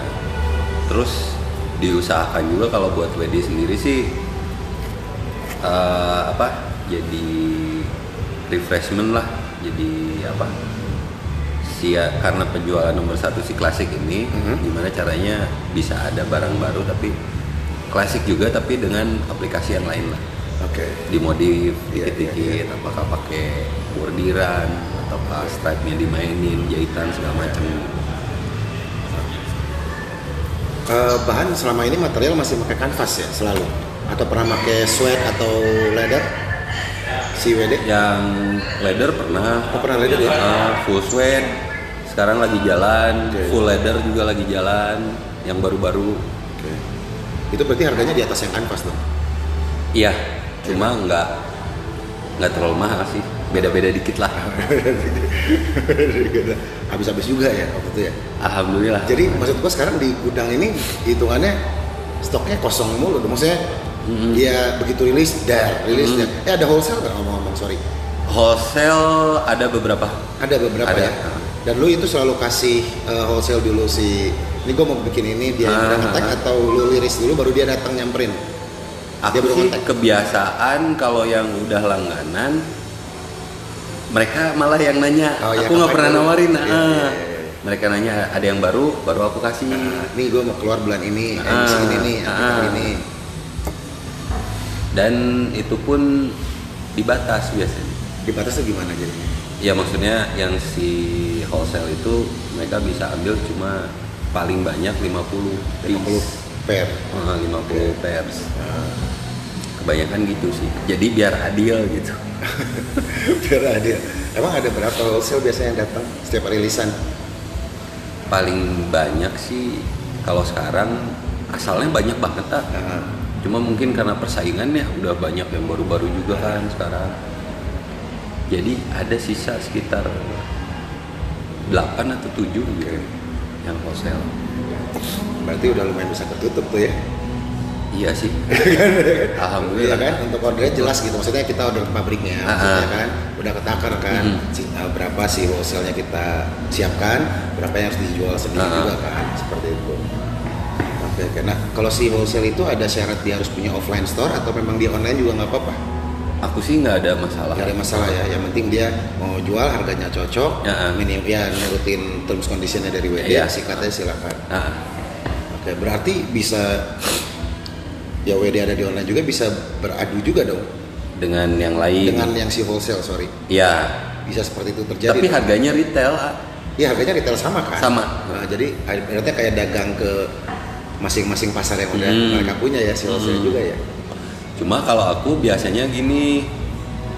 S1: terus diusahakan juga kalau buat WD sendiri sih eh, apa? Jadi refreshment lah. Jadi apa? Si karena penjualan nomor satu si klasik ini,
S3: Mhm.
S1: gimana caranya bisa ada barang baru tapi klasik juga tapi dengan aplikasi yang lain lah.
S3: Oke.
S1: Dimodif
S3: Iya,
S1: dikit-dikit, apakah pakai bordiran ataukah stripe-nya dimainin, jahitan segala macam.
S3: Eh, bahan selama ini material masih pakai kanvas ya selalu atau pernah pakai sweat atau leather si WD
S1: yang leather pernah
S3: Oh, pernah leather ya?
S1: Ah, full suede sekarang lagi jalan
S3: Oke.
S1: full leather juga lagi jalan yang baru-baru
S3: Oke. Itu berarti harganya di atas yang kanvas dong?
S1: Iya cuma nggak nggak terlalu mahal sih. Beda-beda dikit lah.
S3: Habis-habis juga ya waktu itu ya?
S1: Alhamdulillah.
S3: Jadi maksud gua sekarang di gudang ini hitungannya stoknya kosong mulu. Maksudnya
S1: Mhm.
S3: ya begitu rilis dar rilis
S1: Mhm.
S3: dar. Eh ada wholesale nggak ngomong-ngomong? Sorry.
S1: Wholesale ada beberapa.
S3: Ada beberapa
S1: Ada.
S3: ya? Dan lu itu selalu kasih uh, wholesale dulu si ini gua mau bikin ini dia yang
S1: Ah.
S3: udah ngetek atau lu liris dulu baru dia datang nyamperin
S1: aku
S3: Dia baru
S1: sih kebiasaan kalau yang udah langganan mereka malah yang nanya
S3: Oh, iya,
S1: aku nggak
S3: kapan
S1: pernah
S3: dulu?
S1: nawarin
S3: Iya,
S1: ah.
S3: iya, iya, iya.
S1: mereka nanya ada yang baru baru aku kasih
S3: Nah, nih gua mau keluar bulan ini
S1: Ah,
S3: MC ini nih
S1: ah.
S3: ini
S1: dan itu pun dibatas biasanya
S3: dibatas tuh gimana jadinya
S1: ya maksudnya yang si wholesale itu mereka bisa ambil cuma paling banyak 50
S3: 50
S1: piece.
S3: pair.
S1: Ah, 50
S3: Oke.
S1: pairs.
S3: Ah.
S1: kebanyakan gitu sih. Jadi biar adil gitu.
S3: Biar adil. Emang ada berapa wholesale biasanya yang datang setiap rilisan?
S1: Paling banyak sih kalau sekarang asalnya banyak banget ah.
S3: Nah,
S1: cuma mungkin karena persaingannya udah banyak yang baru-baru juga kan sekarang. Jadi ada sisa sekitar 8 atau 7 gitu yang wholesale
S3: berarti udah lumayan bisa ketutup tuh ya?
S1: Iya sih.
S3: Iya
S1: alhamdulillah.
S3: Kan? Untuk ordernya jelas gitu. Maksudnya kita order ke pabriknya
S1: Ah,
S3: maksudnya
S1: ah.
S3: kan? Udah ketakar kan? Uh, berapa sih wholesale-nya kita siapkan? Berapa yang harus dijual sendiri
S1: Ah, ah.
S3: juga kan? Seperti itu. Oke oke. Nah kalau si wholesale itu ada syarat dia harus punya offline store atau memang dia online juga nggak apa-apa
S1: aku sih nggak ada masalah.
S3: Nggak ada masalah ya yang penting dia mau jual harganya cocok
S1: Ya,
S3: minim ya nurutin terms conditionnya dari WD
S1: Iya.
S3: sikatnya silakan.
S1: Nah,
S3: oke berarti bisa ya WD ada di online juga bisa beradu juga dong?
S1: Dengan yang lain.
S3: Dengan yang si wholesale sorry.
S1: Ya
S3: bisa seperti itu terjadi
S1: tapi
S3: dong?
S1: harganya retail
S3: ya harganya retail sama kan?
S1: Sama.
S3: Nah, jadi berarti kayak dagang ke masing-masing pasar yang udah
S1: Hmm.
S3: mereka punya ya si wholesale
S1: Hmm.
S3: juga ya
S1: cuma kalau aku biasanya gini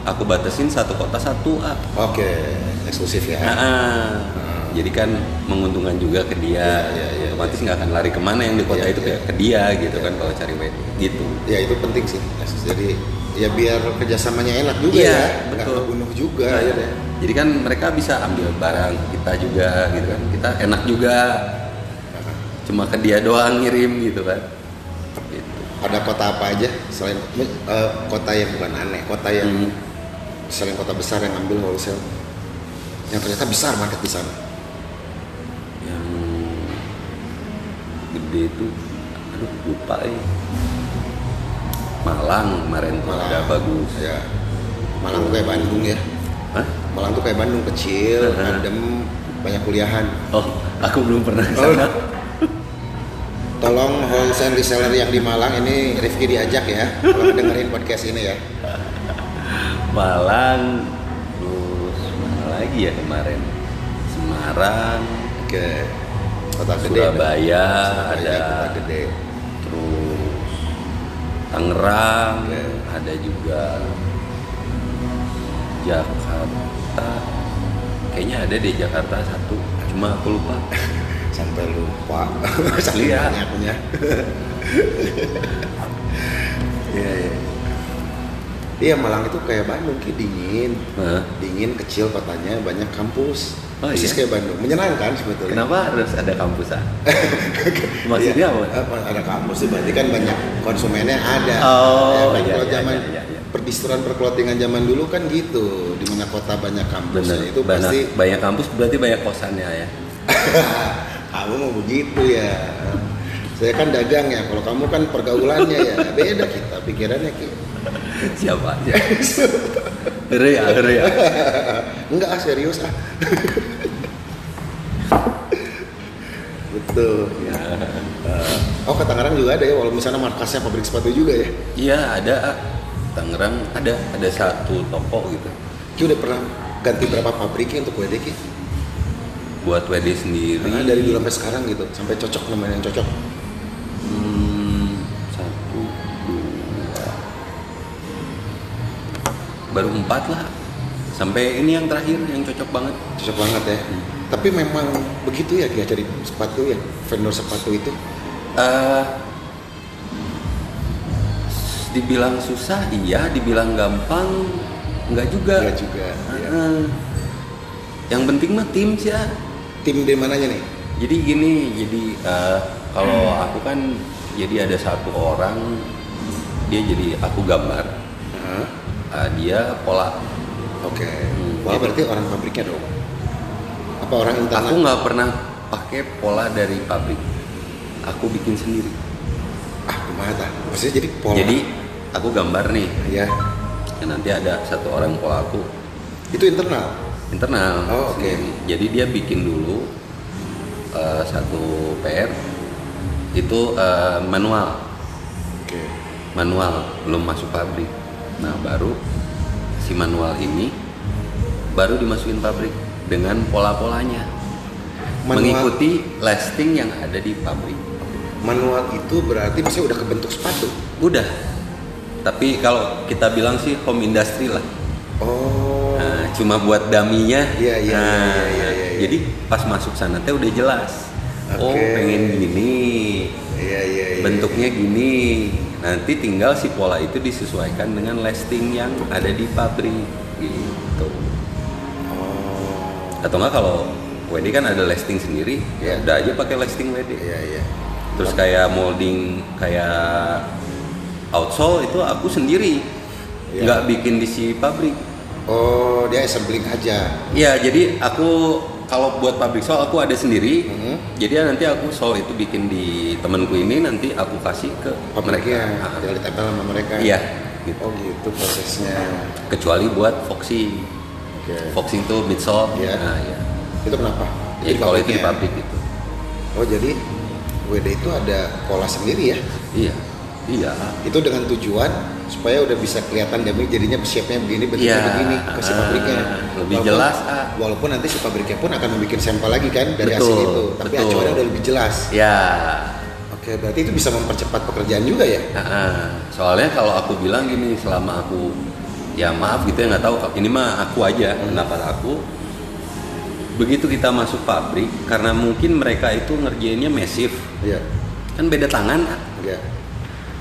S1: aku batasin satu kota satu ah.
S3: oke eksklusif ya
S1: Ah, ah. jadi kan menguntungkan juga ke dia
S3: Iya, iya, iya,
S1: otomatis nggak akan lari ke mana yang di kota
S3: Iya,
S1: itu kayak ke dia gitu
S3: Iya.
S1: kan kalau cari wedding gitu
S3: ya itu penting sih jadi ya biar kerjasamanya enak juga
S1: Iya,
S3: ya nggak
S1: betul.
S3: ngebunuh juga
S1: Nah,
S3: ya.
S1: Jadi kan mereka bisa ambil barang kita juga gitu kan. Kita enak juga. Cuma ke dia doang ngirim gitu kan.
S3: Ada kota apa aja selain eh, kota yang bukan aneh kota yang
S1: Hmm.
S3: selain kota besar yang ambil wholesale yang ternyata besar market di sana
S1: Yang gede itu aduh lupa ya. Malang kemarin tuh ada bagus.
S3: ya Malang tuh kayak Bandung ya
S1: Hah?
S3: Malang tuh kayak Bandung kecil adem banyak kuliahan
S1: Oh, aku belum pernah
S3: Oh. Tolong wholesale reseller yang di Malang ini Rifki diajak ya kalau dengerin podcast ini ya.
S1: Malang terus mana lagi ya kemarin? Semarang
S3: ke kota gede.
S1: Surabaya
S3: Surabaya,
S1: ada
S3: kota gede.
S1: terus Tangerang
S3: Oke.
S1: ada juga Jakarta. Kayaknya ada di Jakarta satu cuma aku lupa
S3: sampai lupa saking
S1: Iya.
S3: banyaknya iya iya iya Malang itu kayak Bandung ki dingin
S1: Hah?
S3: dingin kecil kotanya banyak kampus
S1: Oh,
S3: persis
S1: iya?
S3: kayak Bandung menyenangkan sebetulnya
S1: kenapa harus ada kampus ah? maksudnya
S3: Iya,
S1: apa?
S3: ada kampus berarti kan banyak konsumennya ada
S1: Oh,
S3: kan
S1: iya,
S3: kalau
S1: iya,
S3: zaman
S1: iya, iya, iya.
S3: perdistribusian perkelotingan zaman dulu kan gitu di mana kota banyak kampus
S1: Bener,
S3: itu
S1: banyak,
S3: pasti
S1: banyak kampus berarti banyak kosannya ya
S3: kamu mau begitu ya saya kan dagang ya kalau kamu kan pergaulannya ya beda kita pikirannya ki
S1: siapa ya, ngeri ya.
S3: enggak ah serius ah betul
S1: Ya.
S3: oh ke Tangerang juga ada ya walau misalnya markasnya pabrik sepatu juga ya
S1: Iya ada ah. Tangerang ada ada satu toko gitu
S3: Ki udah pernah ganti berapa pabriknya untuk WD Ki?
S1: Buat WD sendiri.
S3: Karena dari dulu sampai sekarang gitu sampai cocok namanya yang cocok
S1: Hmm, satu dua baru empat lah sampai ini yang terakhir yang cocok banget.
S3: cocok banget ya tapi memang begitu ya dia cari sepatu ya vendor sepatu itu
S1: eh dibilang susah iya, dibilang gampang enggak juga.
S3: Enggak juga, iya.
S1: Heeh. Yang penting mah tim sih ah.
S3: Tim di mananya nih?
S1: Jadi gini, jadi eh, kalau aku kan jadi ada satu orang dia jadi aku gambar, eh, dia pola.
S3: oke.
S1: Hmm,
S3: wah
S1: gitu.
S3: berarti orang pabriknya dong? Apa orang internal?
S1: Aku nggak pernah pakai pola dari pabrik. Aku bikin sendiri.
S3: ah gimana tah? maksudnya jadi pola?
S1: Jadi aku gambar nih,
S3: ya
S1: dan nanti ada satu orang pola aku.
S3: Itu internal
S1: internal.
S3: Oh, oke.
S1: sendiri. Jadi dia bikin dulu eh, satu PR itu eh, manual.
S3: oke.
S1: Manual belum masuk pabrik. Nah baru si manual ini baru dimasukin pabrik dengan pola-polanya.
S3: Manual-
S1: mengikuti lasting yang ada di pabrik.
S3: Manual itu berarti maksudnya udah kebentuk sepatu?
S1: Udah. Tapi kalau kita bilang sih home industry lah.
S3: Oh
S1: cuma buat daminya.
S3: Iya, iya,
S1: Nah,
S3: iya, iya, iya, iya.
S1: jadi pas masuk sana teh udah jelas. Oh
S3: Oke.
S1: pengen gini.
S3: Iya iya iya
S1: bentuknya gini. Nanti tinggal si pola itu disesuaikan dengan lasting yang ada di pabrik gitu.
S3: Oh.
S1: Atau enggak kalau WD kan ada lasting sendiri ya
S3: Iya.
S1: udah aja pakai lasting WD
S3: iya iya.
S1: Terus kayak molding kayak outsole itu aku sendiri.
S3: Iya.
S1: nggak bikin di si pabrik
S3: oh dia assembling aja.
S1: Ya jadi aku kalau buat pabrik sol aku ada sendiri.
S3: Mhm.
S1: jadi nanti aku sol itu bikin di temanku ini nanti aku kasih ke
S3: pabriknya
S1: mereka. Ah,
S3: tinggal ditempel sama mereka.
S1: Iya gitu.
S3: Oh gitu prosesnya.
S1: Kecuali buat foxing
S3: oke.
S1: Foxing tuh midsole
S3: Iya.
S1: nah ya
S3: itu kenapa?
S1: Jadi kalau itu di pabrik gitu.
S3: Oh jadi WD itu ada pola sendiri ya?
S1: Iya. Iya.
S3: Itu dengan tujuan supaya udah bisa kelihatan demi jadinya shape-nya begini bentuknya
S1: Iya,
S3: begini ke si
S1: ah,
S3: pabriknya.
S1: lebih jelas, ah.
S3: walaupun nanti si pabriknya pun akan membuat sampel lagi kan dari hasil
S1: Betul,
S3: itu. Tapi
S1: betul.
S3: acuannya udah lebih jelas.
S1: Ya
S3: oke berarti itu bisa mempercepat pekerjaan juga ya?
S1: Ah, ah. soalnya kalau aku bilang gini selama aku ya maaf gitu ya nggak tahu. Ini mah aku aja
S3: Hmm.
S1: pendapat aku. Begitu kita masuk pabrik karena mungkin mereka itu ngerjainnya masif
S3: iya.
S1: Kan beda tangan. Ah.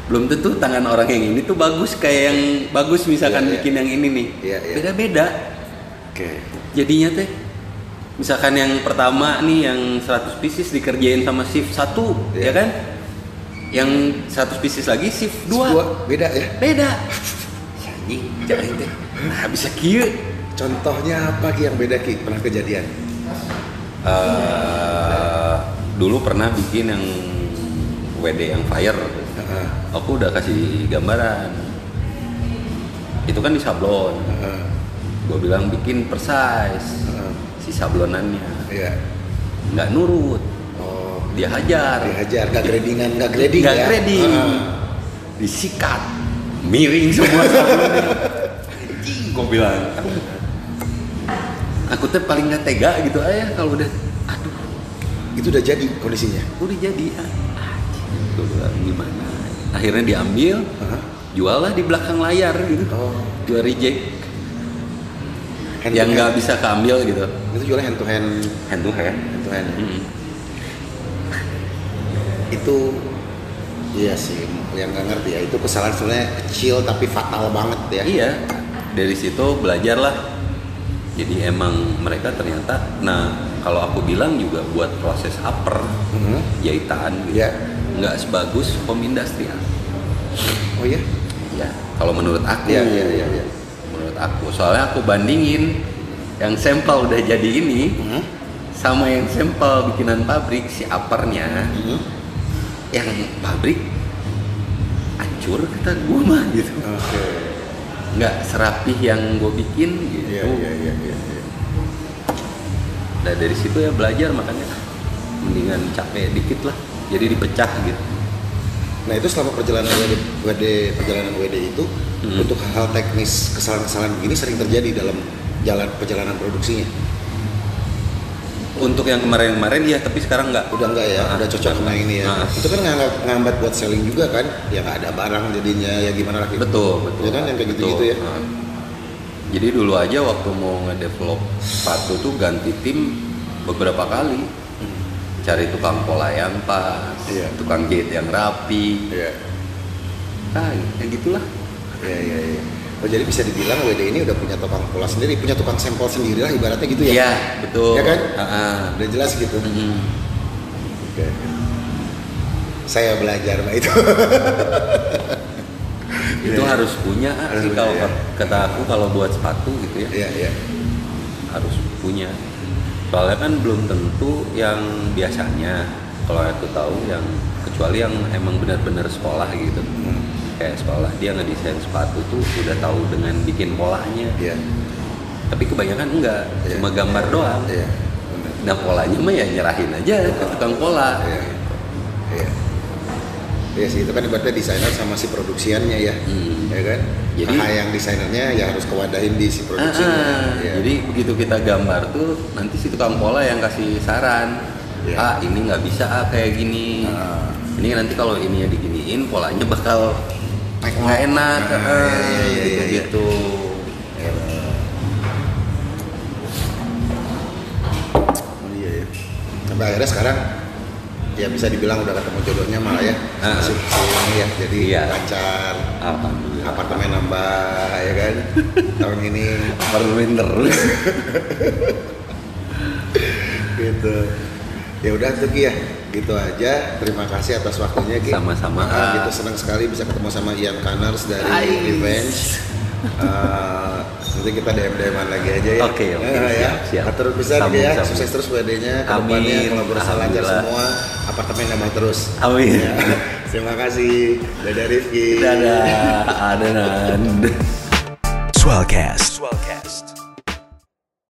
S1: Belum tentu tangan orang yang ini tuh bagus kayak yang bagus misalkan
S3: Iya, iya.
S1: bikin yang ini nih
S3: Iya, iya.
S1: beda-beda
S3: Oke.
S1: jadinya teh misalkan yang pertama nih yang 100 pieces dikerjain sama shift satu
S3: Iya.
S1: ya kan yang 100 pieces lagi shift dua
S3: Dua beda ya.
S1: beda anjing jangan teh nah bisa kieu
S3: Contohnya apa Ki yang beda Ki? Pernah kejadian?
S1: Eh, dulu pernah bikin yang WD yang fire
S3: Heeh.
S1: aku udah kasih gambaran itu kan di sablon
S3: Heeh.
S1: gue bilang bikin precise
S3: Heeh.
S1: si sablonannya
S3: Iya.
S1: nggak nurut
S3: Oh,
S1: dia hajar
S3: dihajar, nggak gradingan, nggak grading
S1: nggak
S3: ya?
S1: grading
S3: Heeh.
S1: disikat miring semua sablonnya anjing gue bilang aku tuh paling nggak tega gitu aja kalau udah aduh
S3: Itu udah jadi kondisinya.
S1: udah jadi ah, bilang gimana akhirnya diambil
S3: Heeh.
S1: jual lah di belakang layar gitu
S3: Oh.
S1: jual reject
S3: Hand
S1: yang nggak bisa keambil gitu
S3: Itu jualnya hand to hand,
S1: hand to hand
S3: hand to hand.
S1: Mm.
S3: Itu iya sih, yang nggak ngerti ya. Itu kesalahan sebenarnya kecil tapi fatal banget ya.
S1: iya dari situ belajar lah jadi emang mereka ternyata nah kalau aku bilang juga buat proses upper
S3: Mhm.
S1: jahitan gitu
S3: Iya.
S1: Nggak sebagus home industrial
S3: Oh iya?
S1: ya kalau menurut aku
S3: Iya, iya, iya, iya.
S1: menurut aku soalnya aku bandingin yang sampel udah jadi ini
S3: Mhm.
S1: sama yang sampel bikinan pabrik si uppernya
S3: Mhm.
S1: yang pabrik hancur kata gue mah gitu
S3: Oke.
S1: nggak serapih yang gue bikin gitu
S3: Iya, iya, iya, iya. iya.
S1: Nah dari situ ya belajar makanya mendingan capek dikit lah jadi dipecah gitu
S3: Nah itu selama perjalanan WD, WD perjalanan WD itu
S1: Hmm.
S3: untuk hal-hal teknis kesalahan-kesalahan begini sering terjadi dalam jalan perjalanan produksinya.
S1: untuk yang kemarin-kemarin ya tapi sekarang nggak
S3: Udah enggak ya,
S1: Ah,
S3: udah cocok sama ini ya.
S1: Ah.
S3: Itu kan nggak ngambat buat selling juga kan? Ya nggak ada barang jadinya ya gimana lagi?
S1: betul betul
S3: Ya kan, yang kayak gitu-gitu ya.
S1: Ah. jadi dulu aja waktu mau ngedevelop sepatu tuh ganti tim beberapa kali cari tukang pola yang pas
S3: Iya.
S1: tukang jahit yang rapi
S3: Iya.
S1: ah ya gitulah
S3: Iya iya iya. Oh jadi bisa dibilang WD ini udah punya tukang pola sendiri, punya tukang sampel sendiri lah ibaratnya gitu ya?
S1: Iya betul
S3: Ya kan?
S1: Ah, ah.
S3: Udah jelas gitu.
S1: Mm-mm.
S3: Oke. Saya belajar mbak itu.
S1: itu
S3: Iya.
S1: harus punya ah,
S3: Harus
S1: sih
S3: punya,
S1: kalau
S3: ya.
S1: kata aku kalau buat sepatu gitu ya
S3: Iya iya.
S1: harus punya soalnya kan belum tentu yang biasanya kalau aku tahu yang kecuali yang emang benar-benar sekolah gitu
S3: Hmm.
S1: kayak sekolah dia ngedesain sepatu tuh udah tahu dengan bikin polanya
S3: Iya.
S1: tapi kebanyakan enggak
S3: Iya.
S1: cuma gambar doang
S3: benar.
S1: nah polanya mah ya nyerahin aja ke tukang pola
S3: Iya. Iya. Iya sih itu kan ibaratnya desainer sama si produksiannya ya.
S1: Hmm.
S3: Ya kan?
S1: Jadi-
S3: nah, yang desainernya ya harus kewadahin di si produksinya.
S1: ah.
S3: Iya.
S1: Jadi begitu kita gambar tuh nanti si tukang pola yang kasih saran,
S3: Iya.
S1: ah ini nggak bisa ah kayak gini,
S3: Ah.
S1: ini nanti kalau ininya diginiin polanya bakal nggak enak,
S3: Ah,
S1: ah,
S3: iya, iya.
S1: gitu.
S3: Oh iya ya. Sampai akhirnya sekarang ya bisa dibilang udah ketemu jodohnya malah ya.
S1: Ah.
S3: Si, si ini ya. Jadi
S1: Iya.
S3: lancar.
S1: Alhamdulillah.
S3: Apartemen nambah ya kan. Tahun ini
S1: Apartemen terus.
S3: gitu. Ya udah tuh Ki ya. Gitu aja. Terima kasih atas waktunya Ki.
S1: Sama-sama.
S3: Ah, gitu senang sekali bisa ketemu sama Ian Connors dari
S1: Ais.
S3: Revenge. Ah, nanti kita DM DM lagi aja ya.
S1: Oke, oke,
S3: Ah, ya.
S1: siap, siap.
S3: Atur bisa
S1: Sambung,
S3: ya.
S1: sambung.
S3: Sukses terus WD-nya ke depannya
S1: Amin.
S3: kalau berusaha lancar semua. Apartemen nambah terus.
S1: Amin.
S3: Ya. Terima kasih. Dadah Rifki.
S1: Dadah, adenan.
S2: Swellcast. Swellcast.